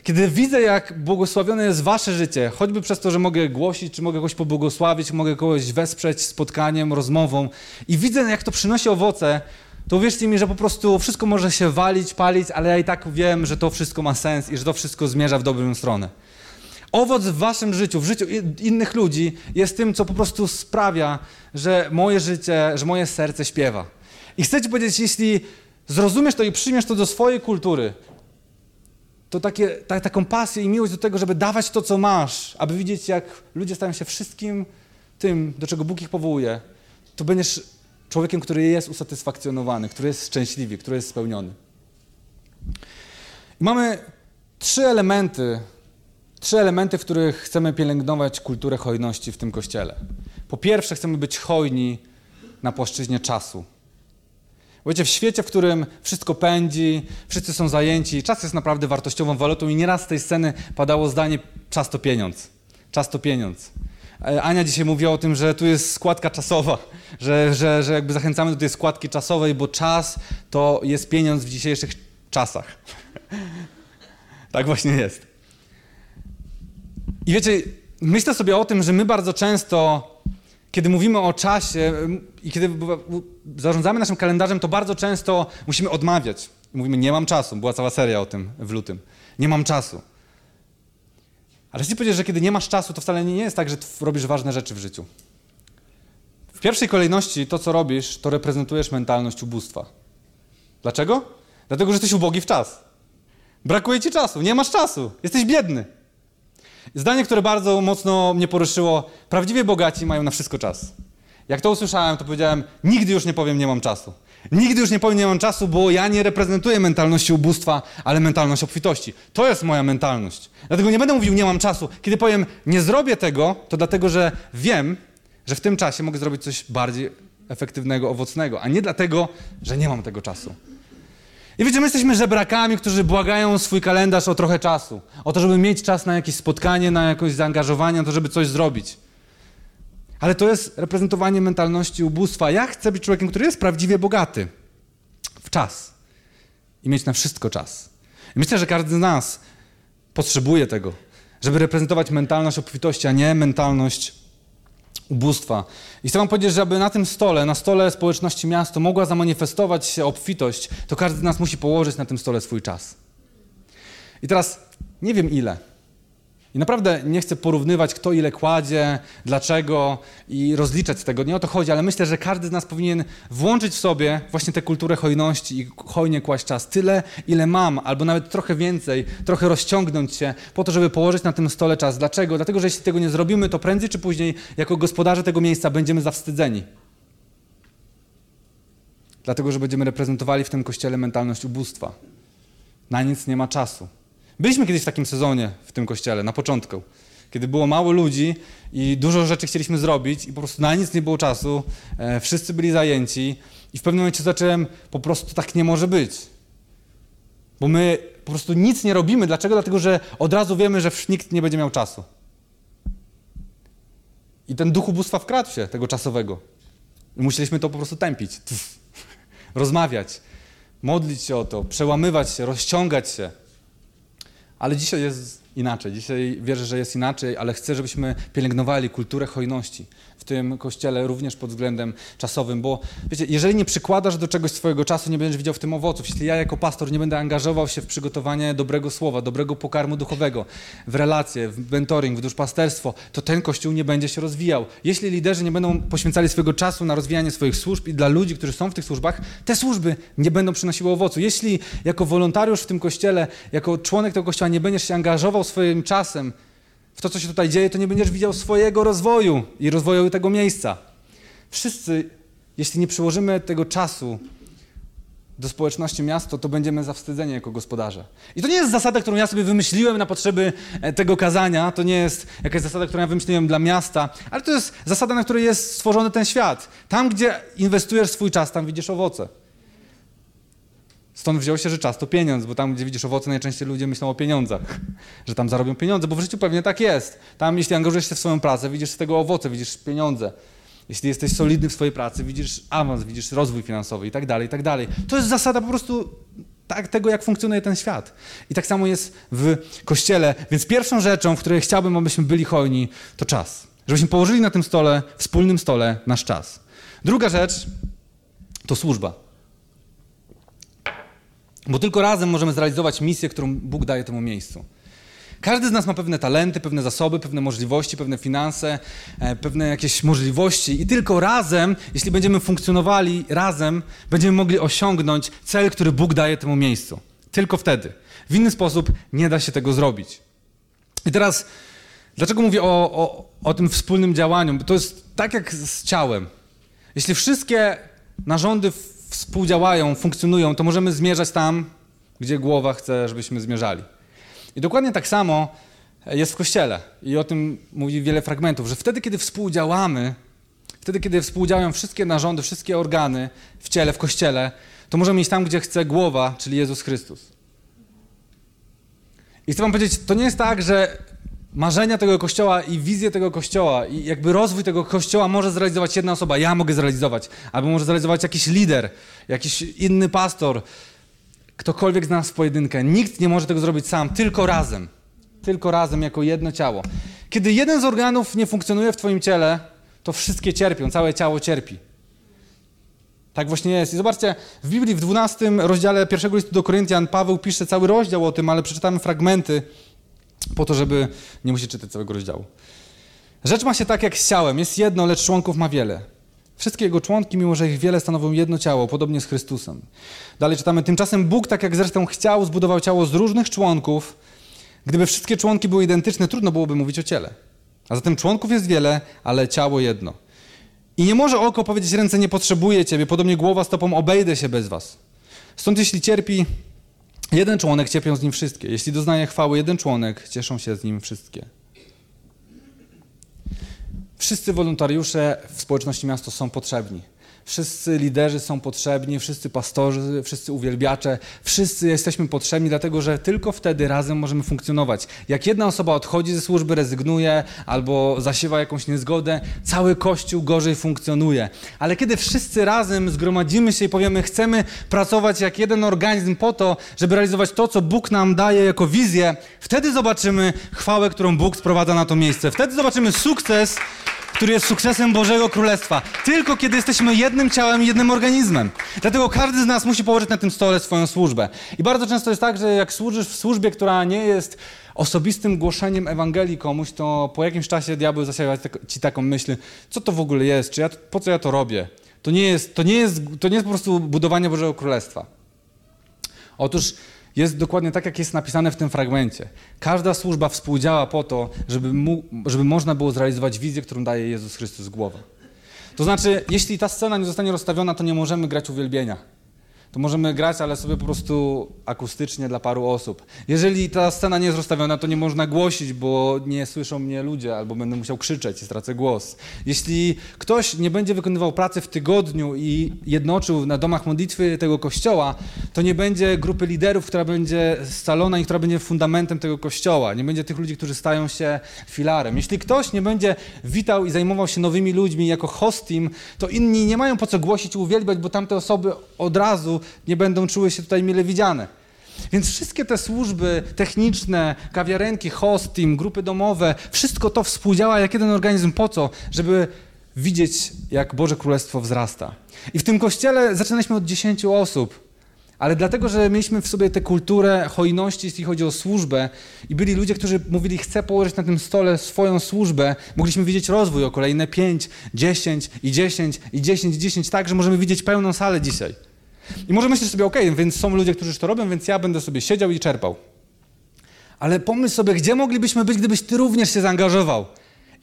Kiedy widzę, jak błogosławione jest wasze życie, choćby przez to, że mogę głosić, czy mogę kogoś pobłogosławić, mogę kogoś wesprzeć spotkaniem, rozmową i widzę, jak to przynosi owoce, to uwierzcie mi, że po prostu wszystko może się walić, palić, ale ja i tak wiem, że to wszystko ma sens i że to wszystko zmierza w dobrą stronę. Owoc w waszym życiu, w życiu innych ludzi jest tym, co po prostu sprawia, że moje życie, że moje serce śpiewa. I chcę ci powiedzieć, jeśli zrozumiesz to i przyjmiesz to do swojej kultury, to takie, ta, taką pasję i miłość do tego, żeby dawać to, co masz, aby widzieć, jak ludzie stają się wszystkim tym, do czego Bóg ich powołuje, to będziesz człowiekiem, który jest usatysfakcjonowany, który jest szczęśliwy, który jest spełniony. I mamy trzy elementy, trzy elementy, w których chcemy pielęgnować kulturę hojności w tym kościele. Po pierwsze, chcemy być hojni na płaszczyźnie czasu. Wiecie, w świecie, w którym wszystko pędzi, wszyscy są zajęci, czas jest naprawdę wartościową walutą i nieraz z tej sceny padało zdanie czas to pieniądz. Czas to pieniądz. E, Ania dzisiaj mówiła o tym, że tu jest składka czasowa, że, że, że jakby zachęcamy do tej składki czasowej, bo czas to jest pieniądz w dzisiejszych czasach. tak właśnie jest. I wiecie, myślę sobie o tym, że my bardzo często, kiedy mówimy o czasie i kiedy zarządzamy naszym kalendarzem, to bardzo często musimy odmawiać. Mówimy, nie mam czasu. Była cała seria o tym w lutym. Nie mam czasu. Ale chcę powiedzieć, że kiedy nie masz czasu, to wcale nie jest tak, że robisz ważne rzeczy w życiu. W pierwszej kolejności to, co robisz, to reprezentujesz mentalność ubóstwa. Dlaczego? Dlatego, że jesteś ubogi w czas. Brakuje ci czasu, nie masz czasu, jesteś biedny. Zdanie, które bardzo mocno mnie poruszyło, prawdziwie bogaci mają na wszystko czas. Jak to usłyszałem, to powiedziałem, nigdy już nie powiem, nie mam czasu. Nigdy już nie powiem, nie mam czasu, bo ja nie reprezentuję mentalności ubóstwa, ale mentalność obfitości. To jest moja mentalność. Dlatego nie będę mówił, nie mam czasu. Kiedy powiem, nie zrobię tego, to dlatego, że wiem, że w tym czasie mogę zrobić coś bardziej efektywnego, owocnego, a nie dlatego, że nie mam tego czasu. I wiecie, my jesteśmy żebrakami, którzy błagają swój kalendarz o trochę czasu. O to, żeby mieć czas na jakieś spotkanie, na jakieś zaangażowanie, na to, żeby coś zrobić. Ale to jest reprezentowanie mentalności ubóstwa. Ja chcę być człowiekiem, który jest prawdziwie bogaty w czas i mieć na wszystko czas. I myślę, że każdy z nas potrzebuje tego, żeby reprezentować mentalność obfitości, a nie mentalność ubóstwa. I chcę wam powiedzieć, że aby na tym stole, na stole społeczności miasto mogła zamanifestować się obfitość, to każdy z nas musi położyć na tym stole swój czas. I teraz nie wiem ile, I naprawdę nie chcę porównywać, kto ile kładzie, dlaczego i rozliczać z tego. Nie o to chodzi, ale myślę, że każdy z nas powinien włączyć w sobie właśnie tę kulturę hojności i hojnie kłaść czas. Tyle, ile mam, albo nawet trochę więcej, trochę rozciągnąć się po to, żeby położyć na tym stole czas. Dlaczego? Dlatego, że jeśli tego nie zrobimy, to prędzej czy później, jako gospodarze tego miejsca, będziemy zawstydzeni. Dlatego, że będziemy reprezentowali w tym kościele mentalność ubóstwa. Na nic nie ma czasu. Byliśmy kiedyś w takim sezonie w tym kościele, na początku, kiedy było mało ludzi i dużo rzeczy chcieliśmy zrobić i po prostu na nic nie było czasu, e, wszyscy byli zajęci i w pewnym momencie zacząłem, po prostu tak nie może być. Bo my po prostu nic nie robimy. Dlaczego? Dlatego, że od razu wiemy, że nikt nie będzie miał czasu. I ten duch ubóstwa wkradł się, tego czasowego. I musieliśmy to po prostu tępić, rozmawiać, modlić się o to, przełamywać się, rozciągać się. Ale dzisiaj jest inaczej. Dzisiaj wierzę, że jest inaczej, ale chcę, żebyśmy pielęgnowali kulturę hojności w tym kościele również pod względem czasowym, bo wiecie, jeżeli nie przykładasz do czegoś swojego czasu, nie będziesz widział w tym owoców. Jeśli ja jako pastor nie będę angażował się w przygotowanie dobrego słowa, dobrego pokarmu duchowego, w relacje, w mentoring, w duszpasterstwo, to ten kościół nie będzie się rozwijał. Jeśli liderzy nie będą poświęcali swojego czasu na rozwijanie swoich służb i dla ludzi, którzy są w tych służbach, te służby nie będą przynosiły owocu. Jeśli jako wolontariusz w tym kościele, jako członek tego kościoła nie będziesz się angażował swoim czasem, w to, co się tutaj dzieje, to nie będziesz widział swojego rozwoju i rozwoju tego miejsca. Wszyscy, jeśli nie przyłożymy tego czasu do społeczności miasta, to będziemy zawstydzeni jako gospodarze. I to nie jest zasada, którą ja sobie wymyśliłem na potrzeby e, tego kazania, to nie jest jakaś zasada, którą ja wymyśliłem dla miasta, ale to jest zasada, na której jest stworzony ten świat. Tam, gdzie inwestujesz swój czas, tam widzisz owoce. Stąd wziął się, że czas to pieniądz, bo tam, gdzie widzisz owoce, najczęściej ludzie myślą o pieniądzach, że tam zarobią pieniądze, bo w życiu pewnie tak jest. Tam, jeśli angażujesz się w swoją pracę, widzisz z tego owoce, widzisz pieniądze. Jeśli jesteś solidny w swojej pracy, widzisz awans, widzisz rozwój finansowy i tak dalej, i tak dalej. To jest zasada po prostu tak, tego, jak funkcjonuje ten świat. I tak samo jest w Kościele. Więc pierwszą rzeczą, w której chciałbym, abyśmy byli hojni, to czas. Żebyśmy położyli na tym stole, wspólnym stole, nasz czas. Druga rzecz to służba. Bo tylko razem możemy zrealizować misję, którą Bóg daje temu miejscu. Każdy z nas ma pewne talenty, pewne zasoby, pewne możliwości, pewne finanse, e, pewne jakieś możliwości, i tylko razem, jeśli będziemy funkcjonowali razem, będziemy mogli osiągnąć cel, który Bóg daje temu miejscu. Tylko wtedy. W inny sposób nie da się tego zrobić. I teraz, dlaczego mówię o, o, o tym wspólnym działaniu? Bo to jest tak jak z ciałem. Jeśli wszystkie narządy współdziałają, funkcjonują, to możemy zmierzać tam, gdzie głowa chce, żebyśmy zmierzali. I dokładnie tak samo jest w Kościele. I o tym mówi wiele fragmentów, że wtedy, kiedy współdziałamy, wtedy, kiedy współdziałają wszystkie narządy, wszystkie organy w ciele, w Kościele, to możemy iść tam, gdzie chce głowa, czyli Jezus Chrystus. I chcę wam powiedzieć, to nie jest tak, że marzenia tego kościoła i wizję tego kościoła i jakby rozwój tego kościoła może zrealizować jedna osoba, ja mogę zrealizować, albo może zrealizować jakiś lider, jakiś inny pastor, ktokolwiek z nas w pojedynkę. Nikt nie może tego zrobić sam, tylko razem. Tylko razem, jako jedno ciało. Kiedy jeden z organów nie funkcjonuje w Twoim ciele, to wszystkie cierpią, całe ciało cierpi. Tak właśnie jest. I zobaczcie, w Biblii w 12 rozdziale pierwszego listu do Koryntian Paweł pisze cały rozdział o tym, ale przeczytamy fragmenty po to, żeby nie musieć czytać całego rozdziału. Rzecz ma się tak jak z ciałem. Jest jedno, lecz członków ma wiele. Wszystkie jego członki, mimo że ich wiele, stanowią jedno ciało, podobnie z Chrystusem. Dalej czytamy, tymczasem Bóg, tak jak zresztą chciał, zbudował ciało z różnych członków. Gdyby wszystkie członki były identyczne, trudno byłoby mówić o ciele. A zatem członków jest wiele, ale ciało jedno. I nie może oko powiedzieć, ręce nie potrzebuje ciebie, podobnie głowa stopą obejdę się bez was. Stąd jeśli cierpi Jeden członek cierpią z nim wszystkie. Jeśli doznaje chwały jeden członek, cieszą się z nim wszystkie. Wszyscy wolontariusze w społeczności miasto są potrzebni. Wszyscy liderzy są potrzebni, wszyscy pastorzy, wszyscy uwielbiacze, wszyscy jesteśmy potrzebni, dlatego że tylko wtedy razem możemy funkcjonować. Jak jedna osoba odchodzi ze służby, rezygnuje albo zasiewa jakąś niezgodę, cały kościół gorzej funkcjonuje. Ale kiedy wszyscy razem zgromadzimy się i powiemy, chcemy pracować jak jeden organizm po to, żeby realizować to, co Bóg nam daje jako wizję, wtedy zobaczymy chwałę, którą Bóg sprowadza na to miejsce. Wtedy zobaczymy sukces, który jest sukcesem Bożego Królestwa. Tylko kiedy jesteśmy jednym ciałem jednym organizmem. Dlatego każdy z nas musi położyć na tym stole swoją służbę. I bardzo często jest tak, że jak służysz w służbie, która nie jest osobistym głoszeniem Ewangelii komuś, to po jakimś czasie diabeł zasiawa ci taką myśl, co to w ogóle jest, czy ja, po co ja to robię? To nie, jest, to, nie jest, to nie jest po prostu budowanie Bożego Królestwa. Otóż jest dokładnie tak, jak jest napisane w tym fragmencie. Każda służba współdziała po to, żeby, mu, żeby można było zrealizować wizję, którą daje Jezus Chrystus głowa. To znaczy, jeśli ta scena nie zostanie rozstawiona, to nie możemy grać uwielbienia to możemy grać, ale sobie po prostu akustycznie dla paru osób. Jeżeli ta scena nie jest rozstawiona, to nie można głosić, bo nie słyszą mnie ludzie, albo będę musiał krzyczeć i stracę głos. Jeśli ktoś nie będzie wykonywał pracy w tygodniu i jednoczył na domach modlitwy tego kościoła, to nie będzie grupy liderów, która będzie scalona i która będzie fundamentem tego kościoła. Nie będzie tych ludzi, którzy stają się filarem. Jeśli ktoś nie będzie witał i zajmował się nowymi ludźmi jako hostim, to inni nie mają po co głosić i uwielbiać, bo tamte osoby od razu nie będą czuły się tutaj mile widziane. Więc wszystkie te służby techniczne, kawiarenki, hosting, grupy domowe, wszystko to współdziała jak jeden organizm. Po co? Żeby widzieć, jak Boże Królestwo wzrasta. I w tym kościele zaczynaliśmy od 10 osób. Ale dlatego, że mieliśmy w sobie tę kulturę hojności, jeśli chodzi o służbę, i byli ludzie, którzy mówili, chcę położyć na tym stole swoją służbę, mogliśmy widzieć rozwój o kolejne 5, 10 i 10 i 10 i 10, tak, że możemy widzieć pełną salę dzisiaj. I może myślisz sobie, ok, więc są ludzie, którzy to robią, więc ja będę sobie siedział i czerpał. Ale pomyśl sobie, gdzie moglibyśmy być, gdybyś ty również się zaangażował.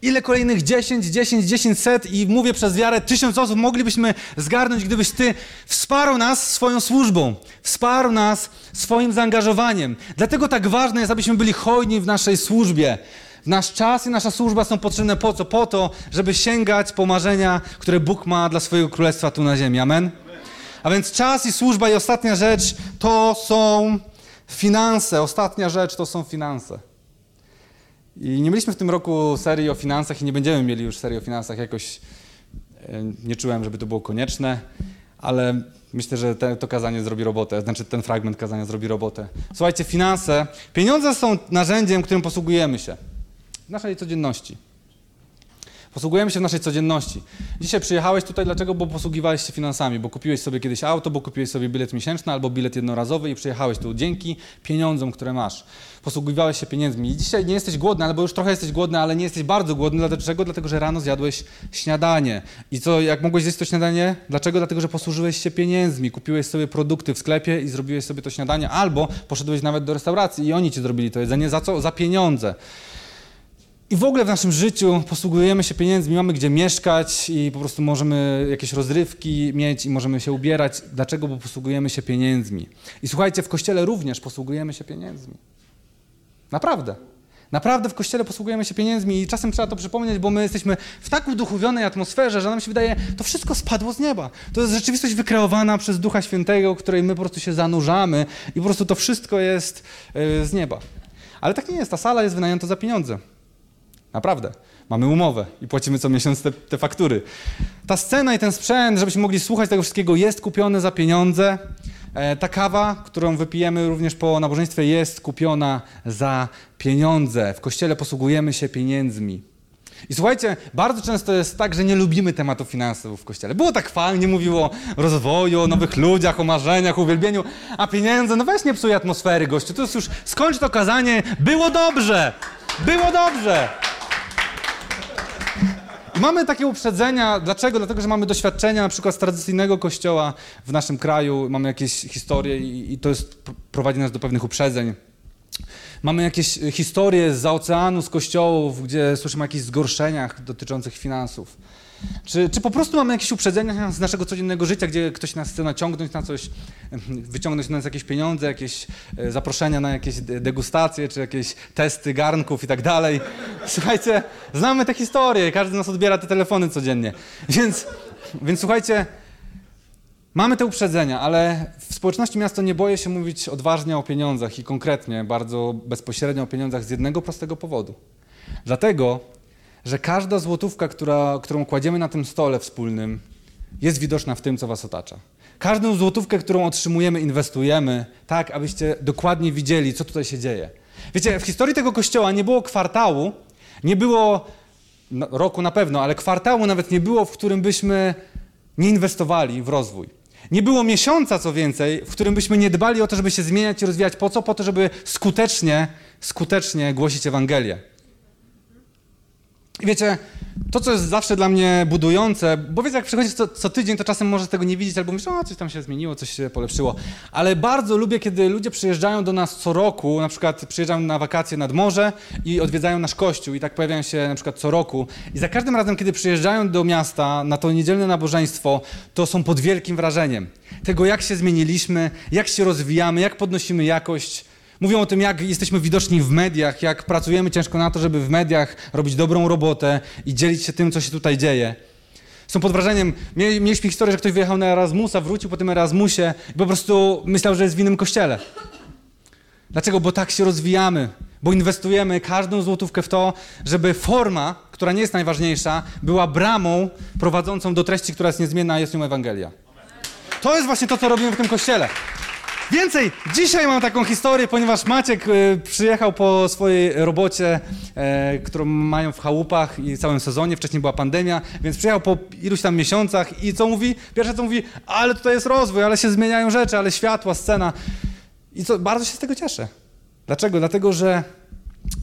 Ile kolejnych 10, 10, 10 set i mówię przez wiarę, tysiąc osób moglibyśmy zgarnąć, gdybyś ty wsparł nas swoją służbą, wsparł nas swoim zaangażowaniem. Dlatego tak ważne jest, abyśmy byli hojni w naszej służbie. Nasz czas i nasza służba są potrzebne po co? Po to, żeby sięgać po marzenia, które Bóg ma dla swojego królestwa tu na ziemi. Amen? A więc czas i służba i ostatnia rzecz to są finanse. Ostatnia rzecz to są finanse. I nie mieliśmy w tym roku serii o finansach i nie będziemy mieli już serii o finansach. Jakoś e, nie czułem, żeby to było konieczne, ale myślę, że te, to kazanie zrobi robotę, znaczy ten fragment kazania zrobi robotę. Słuchajcie, finanse, pieniądze są narzędziem, którym posługujemy się w naszej codzienności. Posługujemy się w naszej codzienności. Dzisiaj przyjechałeś tutaj dlaczego? Bo posługiwałeś się finansami, bo kupiłeś sobie kiedyś auto, bo kupiłeś sobie bilet miesięczny albo bilet jednorazowy i przyjechałeś tu dzięki pieniądzom, które masz. Posługiwałeś się pieniędzmi. I dzisiaj nie jesteś głodny, albo już trochę jesteś głodny, ale nie jesteś bardzo głodny. Dlaczego? Dlatego, że rano zjadłeś śniadanie. I co, jak mogłeś zjeść to śniadanie? Dlaczego? Dlatego, że posłużyłeś się pieniędzmi. Kupiłeś sobie produkty w sklepie i zrobiłeś sobie to śniadanie, albo poszedłeś nawet do restauracji i oni ci zrobili to jedzenie. Za co? Za pieniądze. I w ogóle w naszym życiu posługujemy się pieniędzmi, mamy gdzie mieszkać i po prostu możemy jakieś rozrywki mieć i możemy się ubierać. Dlaczego? Bo posługujemy się pieniędzmi. I słuchajcie, w kościele również posługujemy się pieniędzmi. Naprawdę. Naprawdę w kościele posługujemy się pieniędzmi i czasem trzeba to przypomnieć, bo my jesteśmy w tak uduchowionej atmosferze, że nam się wydaje, to wszystko spadło z nieba. To jest rzeczywistość wykreowana przez Ducha Świętego, której my po prostu się zanurzamy i po prostu to wszystko jest yy, z nieba. Ale tak nie jest. Ta sala jest wynajęta za pieniądze. Naprawdę. Mamy umowę i płacimy co miesiąc te, te, faktury. Ta scena i ten sprzęt, żebyśmy mogli słuchać tego wszystkiego, jest kupiony za pieniądze. E, ta kawa, którą wypijemy również po nabożeństwie, jest kupiona za pieniądze. W kościele posługujemy się pieniędzmi. I słuchajcie, bardzo często jest tak, że nie lubimy tematu finansów w kościele. Było tak fajnie, mówiło o rozwoju, o nowych ludziach, o marzeniach, o uwielbieniu, a pieniądze, no weź nie psuj atmosfery, gościu. To jest już, skończ to kazanie, było dobrze, było dobrze. Mamy takie uprzedzenia. Dlaczego? Dlatego, że mamy doświadczenia na przykład z tradycyjnego kościoła w naszym kraju, mamy jakieś historie i, i to jest, prowadzi nas do pewnych uprzedzeń. Mamy jakieś historie z oceanu, z kościołów, gdzie słyszymy o jakichś zgorszeniach dotyczących finansów. Czy, czy po prostu mamy jakieś uprzedzenia z naszego codziennego życia, gdzie ktoś nas chce naciągnąć na coś, wyciągnąć na nas jakieś pieniądze, jakieś e, zaproszenia na jakieś degustacje, czy jakieś testy garnków i tak dalej. Słuchajcie, znamy te historie, każdy z nas odbiera te telefony codziennie. Więc, więc słuchajcie, mamy te uprzedzenia, ale w społeczności miasto nie boję się mówić odważnie o pieniądzach i konkretnie, bardzo bezpośrednio o pieniądzach z jednego prostego powodu. Dlatego, że każda złotówka, która, którą kładziemy na tym stole wspólnym, jest widoczna w tym, co was otacza. Każdą złotówkę, którą otrzymujemy, inwestujemy, tak, abyście dokładnie widzieli, co tutaj się dzieje. Wiecie, w historii tego kościoła nie było kwartału, nie było roku na pewno, ale kwartału nawet nie było, w którym byśmy nie inwestowali w rozwój. Nie było miesiąca, co więcej, w którym byśmy nie dbali o to, żeby się zmieniać i rozwijać. Po co? Po to, żeby skutecznie, skutecznie głosić Ewangelię. Wiecie, to, co jest zawsze dla mnie budujące, bo wiecie, jak przychodzisz co, co, tydzień, to czasem może tego nie widzieć, albo myślisz, o, coś tam się zmieniło, coś się polepszyło. Ale bardzo lubię, kiedy ludzie przyjeżdżają do nas co roku, na przykład przyjeżdżają na wakacje nad morze i odwiedzają nasz kościół i tak pojawiają się na przykład co roku. I za każdym razem, kiedy przyjeżdżają do miasta na to niedzielne nabożeństwo, to są pod wielkim wrażeniem tego, jak się zmieniliśmy, jak się rozwijamy, jak podnosimy jakość Mówią o tym, jak jesteśmy widoczni w mediach, jak pracujemy ciężko na to, żeby w mediach robić dobrą robotę i dzielić się tym, co się tutaj dzieje. Są pod wrażeniem, mieliśmy historię, że ktoś wyjechał na Erasmusa, wrócił po tym Erasmusie i po prostu myślał, że jest w innym kościele. Dlaczego? Bo tak się rozwijamy, bo inwestujemy każdą złotówkę w to, żeby forma, która nie jest najważniejsza, była bramą prowadzącą do treści, która jest niezmienna, jest nią Ewangelia. To jest właśnie to, co robimy w tym kościele. Więcej, dzisiaj mam taką historię, ponieważ Maciek y, przyjechał po swojej robocie, e, którą mają w chałupach i całym sezonie, wcześniej była pandemia, więc przyjechał po iluś tam miesiącach i co mówi? Pierwsze co mówi, ale tutaj jest rozwój, ale się zmieniają rzeczy, ale światła, scena. I co, bardzo się z tego cieszę. Dlaczego? Dlatego, że,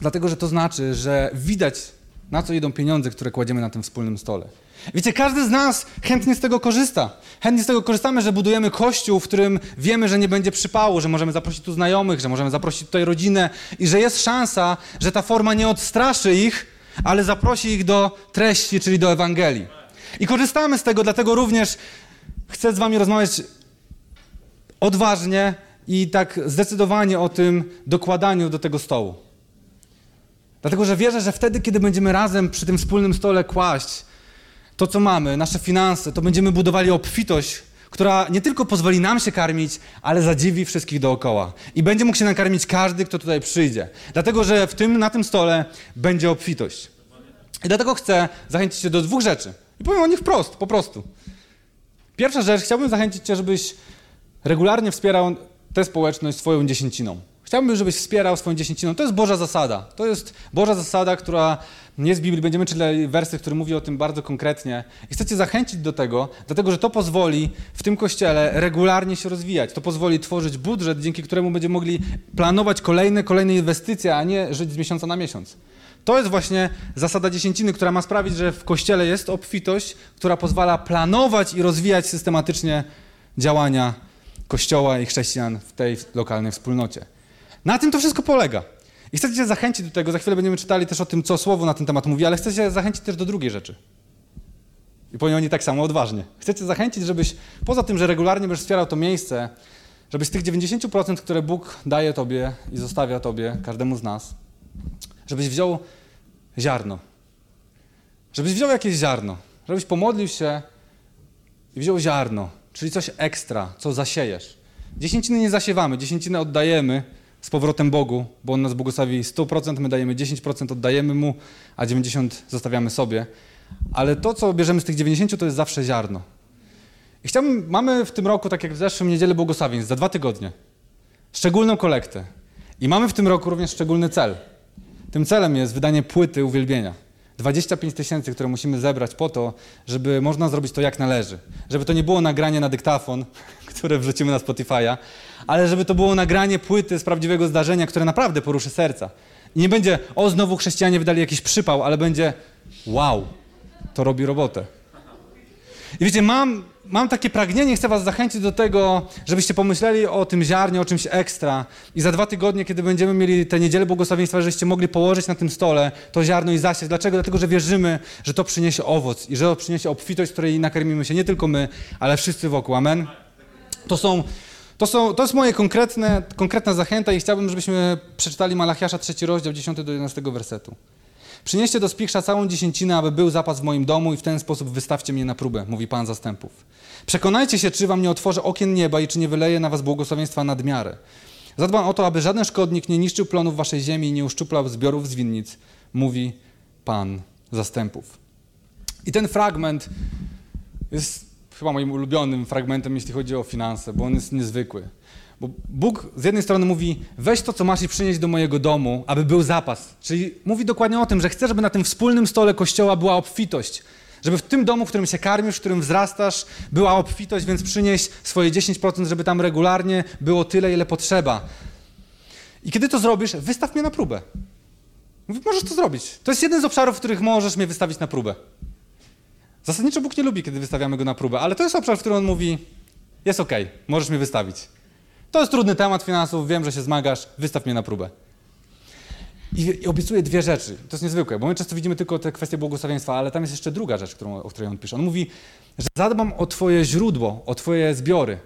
dlatego, że to znaczy, że widać, na co idą pieniądze, które kładziemy na tym wspólnym stole. Wiecie, każdy z nas chętnie z tego korzysta. Chętnie z tego korzystamy, że budujemy kościół, w którym wiemy, że nie będzie przypału, że możemy zaprosić tu znajomych, że możemy zaprosić tutaj rodzinę i że jest szansa, że ta forma nie odstraszy ich, ale zaprosi ich do treści, czyli do Ewangelii. I korzystamy z tego, dlatego również chcę z wami rozmawiać odważnie i tak zdecydowanie o tym dokładaniu do tego stołu. Dlatego, że wierzę, że wtedy, kiedy będziemy razem przy tym wspólnym stole kłaść, to, co mamy, nasze finanse, to będziemy budowali obfitość, która nie tylko pozwoli nam się karmić, ale zadziwi wszystkich dookoła. I będzie mógł się nakarmić każdy, kto tutaj przyjdzie. Dlatego, że w tym, na tym stole będzie obfitość. I dlatego chcę zachęcić Cię do dwóch rzeczy. I powiem o nich wprost, po prostu. Pierwsza rzecz, chciałbym zachęcić Cię, żebyś regularnie wspierał tę społeczność swoją dziesięciną. Chciałbym, żebyś wspierał swoją dziesięciną. To jest Boża zasada. To jest Boża zasada, która nie z Biblii. Będziemy czytali wersy, który mówi o tym bardzo konkretnie. I chcę cię zachęcić do tego, dlatego że to pozwoli w tym kościele regularnie się rozwijać. To pozwoli tworzyć budżet, dzięki któremu będziemy mogli planować kolejne, kolejne inwestycje, a nie żyć z miesiąca na miesiąc. To jest właśnie zasada dziesięciny, która ma sprawić, że w kościele jest obfitość, która pozwala planować i rozwijać systematycznie działania kościoła i chrześcijan w tej lokalnej wspólnocie. Na tym to wszystko polega. I chcę Cię zachęcić do tego, za chwilę będziemy czytali też o tym, co słowo na ten temat mówi, ale chcę Cię zachęcić też do drugiej rzeczy. I powiem oni tak samo odważnie. Chcę Cię zachęcić, żebyś poza tym, że regularnie będziesz wspierał to miejsce, żebyś z tych 90%, które Bóg daje Tobie i zostawia Tobie, każdemu z nas, żebyś wziął ziarno. Żebyś wziął jakieś ziarno. Żebyś pomodlił się i wziął ziarno, czyli coś ekstra, co zasiejesz. Dziesięciny nie zasiewamy, dziesięciny oddajemy, z powrotem Bogu, bo On nas błogosławi 100%, my dajemy 10%, oddajemy Mu, a 90% zostawiamy sobie. Ale to, co bierzemy z tych 90, to jest zawsze ziarno. I chciałbym, mamy w tym roku, tak jak w zeszłym niedzielę błogosławieństw, za dwa tygodnie, szczególną kolektę. I mamy w tym roku również szczególny cel. Tym celem jest wydanie płyty uwielbienia. 25 tysięcy, które musimy zebrać po to, żeby można zrobić to jak należy. Żeby to nie było nagranie na dyktafon, które wrzucimy na Spotify'a, ale żeby to było nagranie płyty z prawdziwego zdarzenia, które naprawdę poruszy serca. I nie będzie, o znowu chrześcijanie wydali jakiś przypał, ale będzie, wow, to robi robotę. I wiecie, mam, mam takie pragnienie, chcę was zachęcić do tego, żebyście pomyśleli o tym ziarnie, o czymś ekstra. I za dwa tygodnie, kiedy będziemy mieli tę niedzielę błogosławieństwa, żebyście mogli położyć na tym stole to ziarno i zasiać. Dlaczego? Dlatego, że wierzymy, że to przyniesie owoc i że to przyniesie obfitość, której nakarmimy się nie tylko my, ale wszyscy wokół. Amen? To są to, są, to jest moje konkretne, konkretna zachęta i chciałbym, żebyśmy przeczytali Malachiasza 3 rozdział 10 do 11 wersetu. Przynieście do spichrza całą dziesięcinę, aby był zapas w moim domu i w ten sposób wystawcie mnie na próbę, mówi Pan zastępów. Przekonajcie się, czy wam nie otworzę okien nieba i czy nie wyleję na was błogosławieństwa nadmiary. Zadbam o to, aby żaden szkodnik nie niszczył plonów waszej ziemi i nie uszczuplał zbiorów z winnic, mówi Pan zastępów. I ten fragment jest chyba moim ulubionym fragmentem, jeśli chodzi o finanse, bo on jest niezwykły. Bo Bóg z jednej strony mówi, weź to, co masz i przynieść do mojego domu, aby był zapas. Czyli mówi dokładnie o tym, że chce, żeby na tym wspólnym stole Kościoła była obfitość. Żeby w tym domu, w którym się karmisz, w którym wzrastasz, była obfitość, więc przynieś swoje 10%, żeby tam regularnie było tyle, ile potrzeba. I kiedy to zrobisz, wystaw mnie na próbę. Mówi, możesz to zrobić. To jest jeden z obszarów, w których możesz mnie wystawić na próbę. Zasadniczo Bóg nie lubi, kiedy wystawiamy go na próbę, ale to jest obszar, w którym on mówi, jest ok, możesz mnie wystawić. To jest trudny temat finansów, wiem, że się zmagasz, wystaw mnie na próbę. I, I obiecuje dwie rzeczy. To jest niezwykłe, bo my często widzimy tylko te kwestie błogosławieństwa, ale tam jest jeszcze druga rzecz, którą, o której on pisze. On mówi, że zadbam o twoje źródło, o twoje zbiory.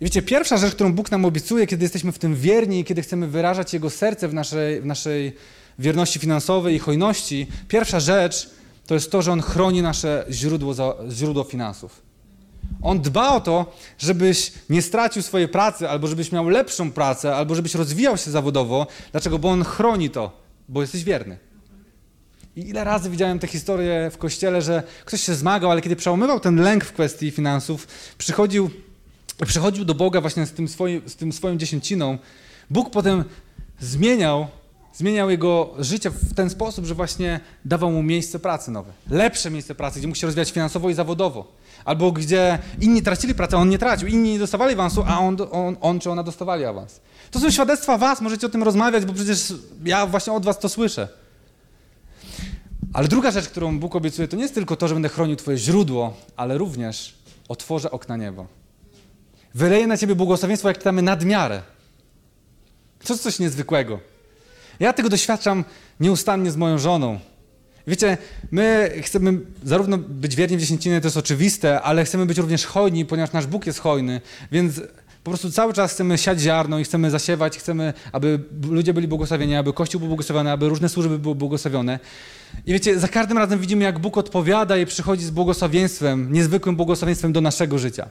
I wiecie, pierwsza rzecz, którą Bóg nam obiecuje, kiedy jesteśmy w tym wierni i kiedy chcemy wyrażać Jego serce w naszej, w naszej wierności finansowej i hojności, pierwsza rzecz to jest to, że On chroni nasze źródło, źródło finansów. On dba o to, żebyś nie stracił swojej pracy, albo żebyś miał lepszą pracę, albo żebyś rozwijał się zawodowo. Dlaczego? Bo On chroni to, bo jesteś wierny. I ile razy widziałem te historie w kościele, że ktoś się zmagał, ale kiedy przełamywał ten lęk w kwestii finansów, przychodził, przychodził do Boga właśnie z tym, swoim, z tym swoją dziesięciną, Bóg potem zmieniał zmieniał jego życie w ten sposób, że właśnie dawał mu miejsce pracy nowe. Lepsze miejsce pracy, gdzie mógł się rozwijać finansowo i zawodowo. Albo gdzie inni tracili pracę, a on nie tracił. Inni nie dostawali awansu, a on, on, on czy ona dostawali awans. To są świadectwa was, możecie o tym rozmawiać, bo przecież ja właśnie od was to słyszę. Ale druga rzecz, którą Bóg obiecuje, to nie jest tylko to, że będę chronił twoje źródło, ale również otworzę okna nieba. Wyleję na ciebie błogosławieństwo, jak czytamy, nadmiarę. To jest coś niezwykłego. Ja tego doświadczam nieustannie z moją żoną. Wiecie, my chcemy zarówno być wierni w dziesięciny, to jest oczywiste, ale chcemy być również hojni, ponieważ nasz Bóg jest hojny, więc po prostu cały czas chcemy siać ziarno i chcemy zasiewać, chcemy, aby ludzie byli błogosławieni, aby Kościół był błogosławiony, aby różne służby były błogosławione. I wiecie, za każdym razem widzimy, jak Bóg odpowiada i przychodzi z błogosławieństwem, niezwykłym błogosławieństwem do naszego życia.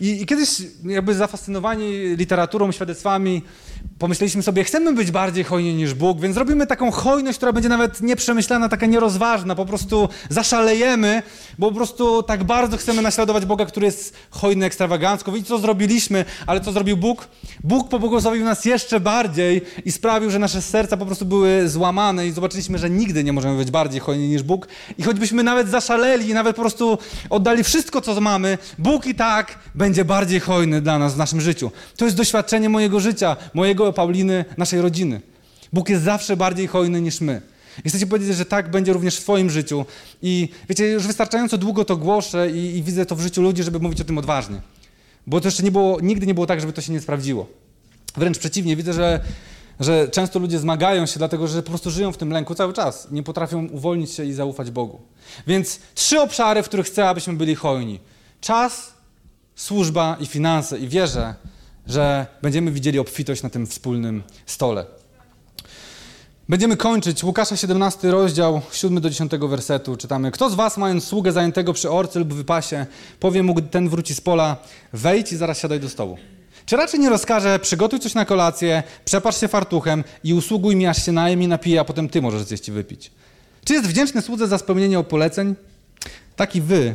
I, i kiedyś jakby zafascynowani literaturą, świadectwami, pomyśleliśmy sobie, chcemy być bardziej hojni niż Bóg, więc zrobimy taką hojność, która będzie nawet nieprzemyślana, taka nierozważna, po prostu zaszalejemy, bo po prostu tak bardzo chcemy naśladować Boga, który jest hojny ekstrawagancko. Widzicie, co zrobiliśmy, ale co zrobił Bóg? Bóg pobłogosławił nas jeszcze bardziej i sprawił, że nasze serca po prostu były złamane i zobaczyliśmy, że nigdy nie możemy być bardziej hojni niż Bóg. I choćbyśmy nawet zaszaleli, nawet po prostu oddali wszystko, co mamy, Bóg i tak będzie bardziej hojny dla nas w naszym życiu. To jest doświadczenie mojego życia, mojego Pauliny, naszej rodziny. Bóg jest zawsze bardziej hojny niż my. I chcecie powiedzieć, że tak będzie również w Twoim życiu. I wiecie, już wystarczająco długo to głoszę i, i widzę to w życiu ludzi, żeby mówić o tym odważnie. Bo to jeszcze nie było, nigdy nie było tak, żeby to się nie sprawdziło. Wręcz przeciwnie, widzę, że, że często ludzie zmagają się, dlatego że po prostu żyją w tym lęku cały czas. Nie potrafią uwolnić się i zaufać Bogu. Więc trzy obszary, w których chcę, abyśmy byli hojni: czas, służba i finanse. I wierzę, że będziemy widzieli obfitość na tym wspólnym stole. Będziemy kończyć. Łukasza 17 rozdział, 7 do 10 wersetu. Czytamy. Kto z was, mając sługę zajętego przy orce lub wypasie, powie mu, gdy ten wróci z pola, wejdź i zaraz siadaj do stołu. Czy raczej nie rozkaże, przygotuj coś na kolację, przepasz się fartuchem i usługuj mi, aż się najem i napije, a potem ty możesz zjeść i wypić. Czy jest wdzięczny słudze za spełnienie poleceń? Tak i wy,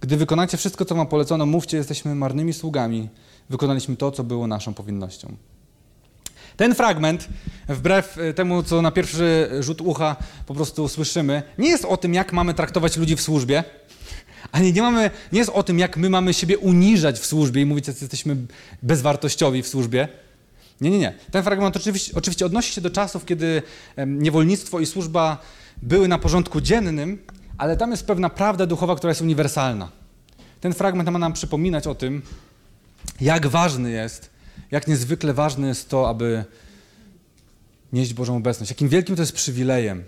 gdy wykonacie wszystko, co wam polecono, mówcie, jesteśmy marnymi sługami, wykonaliśmy to, co było naszą powinnością. Ten fragment, wbrew e, temu, co na pierwszy rzut ucha po prostu słyszymy, nie jest o tym, jak mamy traktować ludzi w służbie, ani nie, mamy, nie jest o tym, jak my mamy siebie uniżać w służbie i mówić, że jesteśmy bezwartościowi w służbie. Nie, nie, nie. Ten fragment oczywiście, oczywiście odnosi się do czasów, kiedy niewolnictwo i służba były na porządku dziennym, ale tam jest pewna prawda duchowa, która jest uniwersalna. Ten fragment ma nam przypominać o tym, jak ważny jest, jak niezwykle ważne jest to, aby nieść Bożą obecność. Jakim wielkim to jest przywilejem.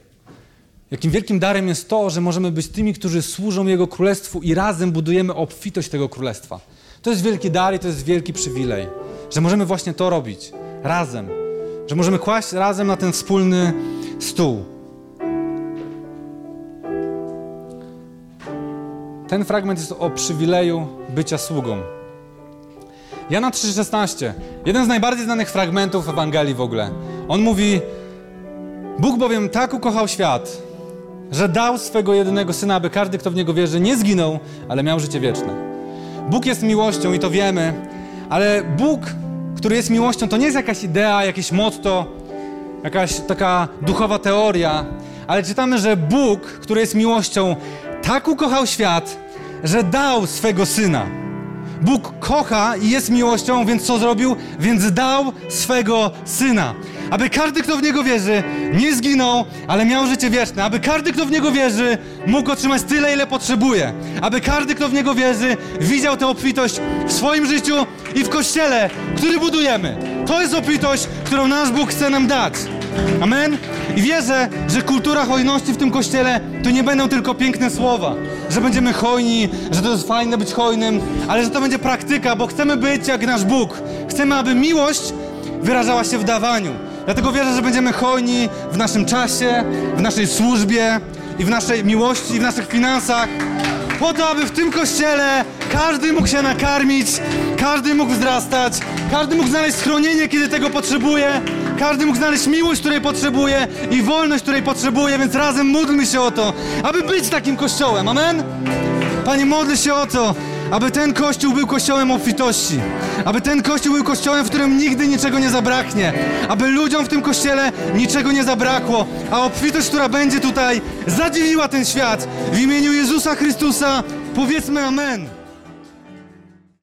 Jakim wielkim darem jest to, że możemy być tymi, którzy służą Jego Królestwu i razem budujemy obfitość tego Królestwa. To jest wielki dar i to jest wielki przywilej, że możemy właśnie to robić razem, że możemy kłaść razem na ten wspólny stół. Ten fragment jest o przywileju bycia sługą. Jana 3,16. Jeden z najbardziej znanych fragmentów Ewangelii w ogóle. On mówi: Bóg bowiem tak ukochał świat, że dał swego jedynego syna, aby każdy, kto w niego wierzy, nie zginął, ale miał życie wieczne. Bóg jest miłością i to wiemy, ale Bóg, który jest miłością, to nie jest jakaś idea, jakieś motto, jakaś taka duchowa teoria, ale czytamy, że Bóg, który jest miłością, tak ukochał świat, że dał swego syna. Bóg kocha i jest miłością, więc co zrobił? Więc dał swego syna. Aby każdy, kto w niego wierzy, nie zginął, ale miał życie wieczne. Aby każdy, kto w niego wierzy, mógł otrzymać tyle, ile potrzebuje. Aby każdy, kto w niego wierzy, widział tę obfitość w swoim życiu i w kościele, który budujemy. To jest obfitość, którą nasz Bóg chce nam dać. Amen? I wierzę, że kultura hojności w tym kościele to nie będą tylko piękne słowa, że będziemy hojni, że to jest fajne być hojnym, ale że to będzie praktyka, bo chcemy być jak nasz Bóg. Chcemy, aby miłość wyrażała się w dawaniu. Dlatego wierzę, że będziemy hojni w naszym czasie, w naszej służbie i w naszej miłości, i w naszych finansach. Po to, aby w tym kościele każdy mógł się nakarmić, każdy mógł wzrastać, każdy mógł znaleźć schronienie, kiedy tego potrzebuje, każdy mógł znaleźć miłość, której potrzebuje i wolność, której potrzebuje, więc razem módlmy się o to, aby być takim kościołem. Amen? Panie, modlę się o to, aby ten kościół był kościołem obfitości, aby ten kościół był kościołem, w którym nigdy niczego nie zabraknie, aby ludziom w tym kościele niczego nie zabrakło, a obfitość, która będzie tutaj, zadziwiła ten świat. W imieniu Jezusa Chrystusa powiedzmy Amen.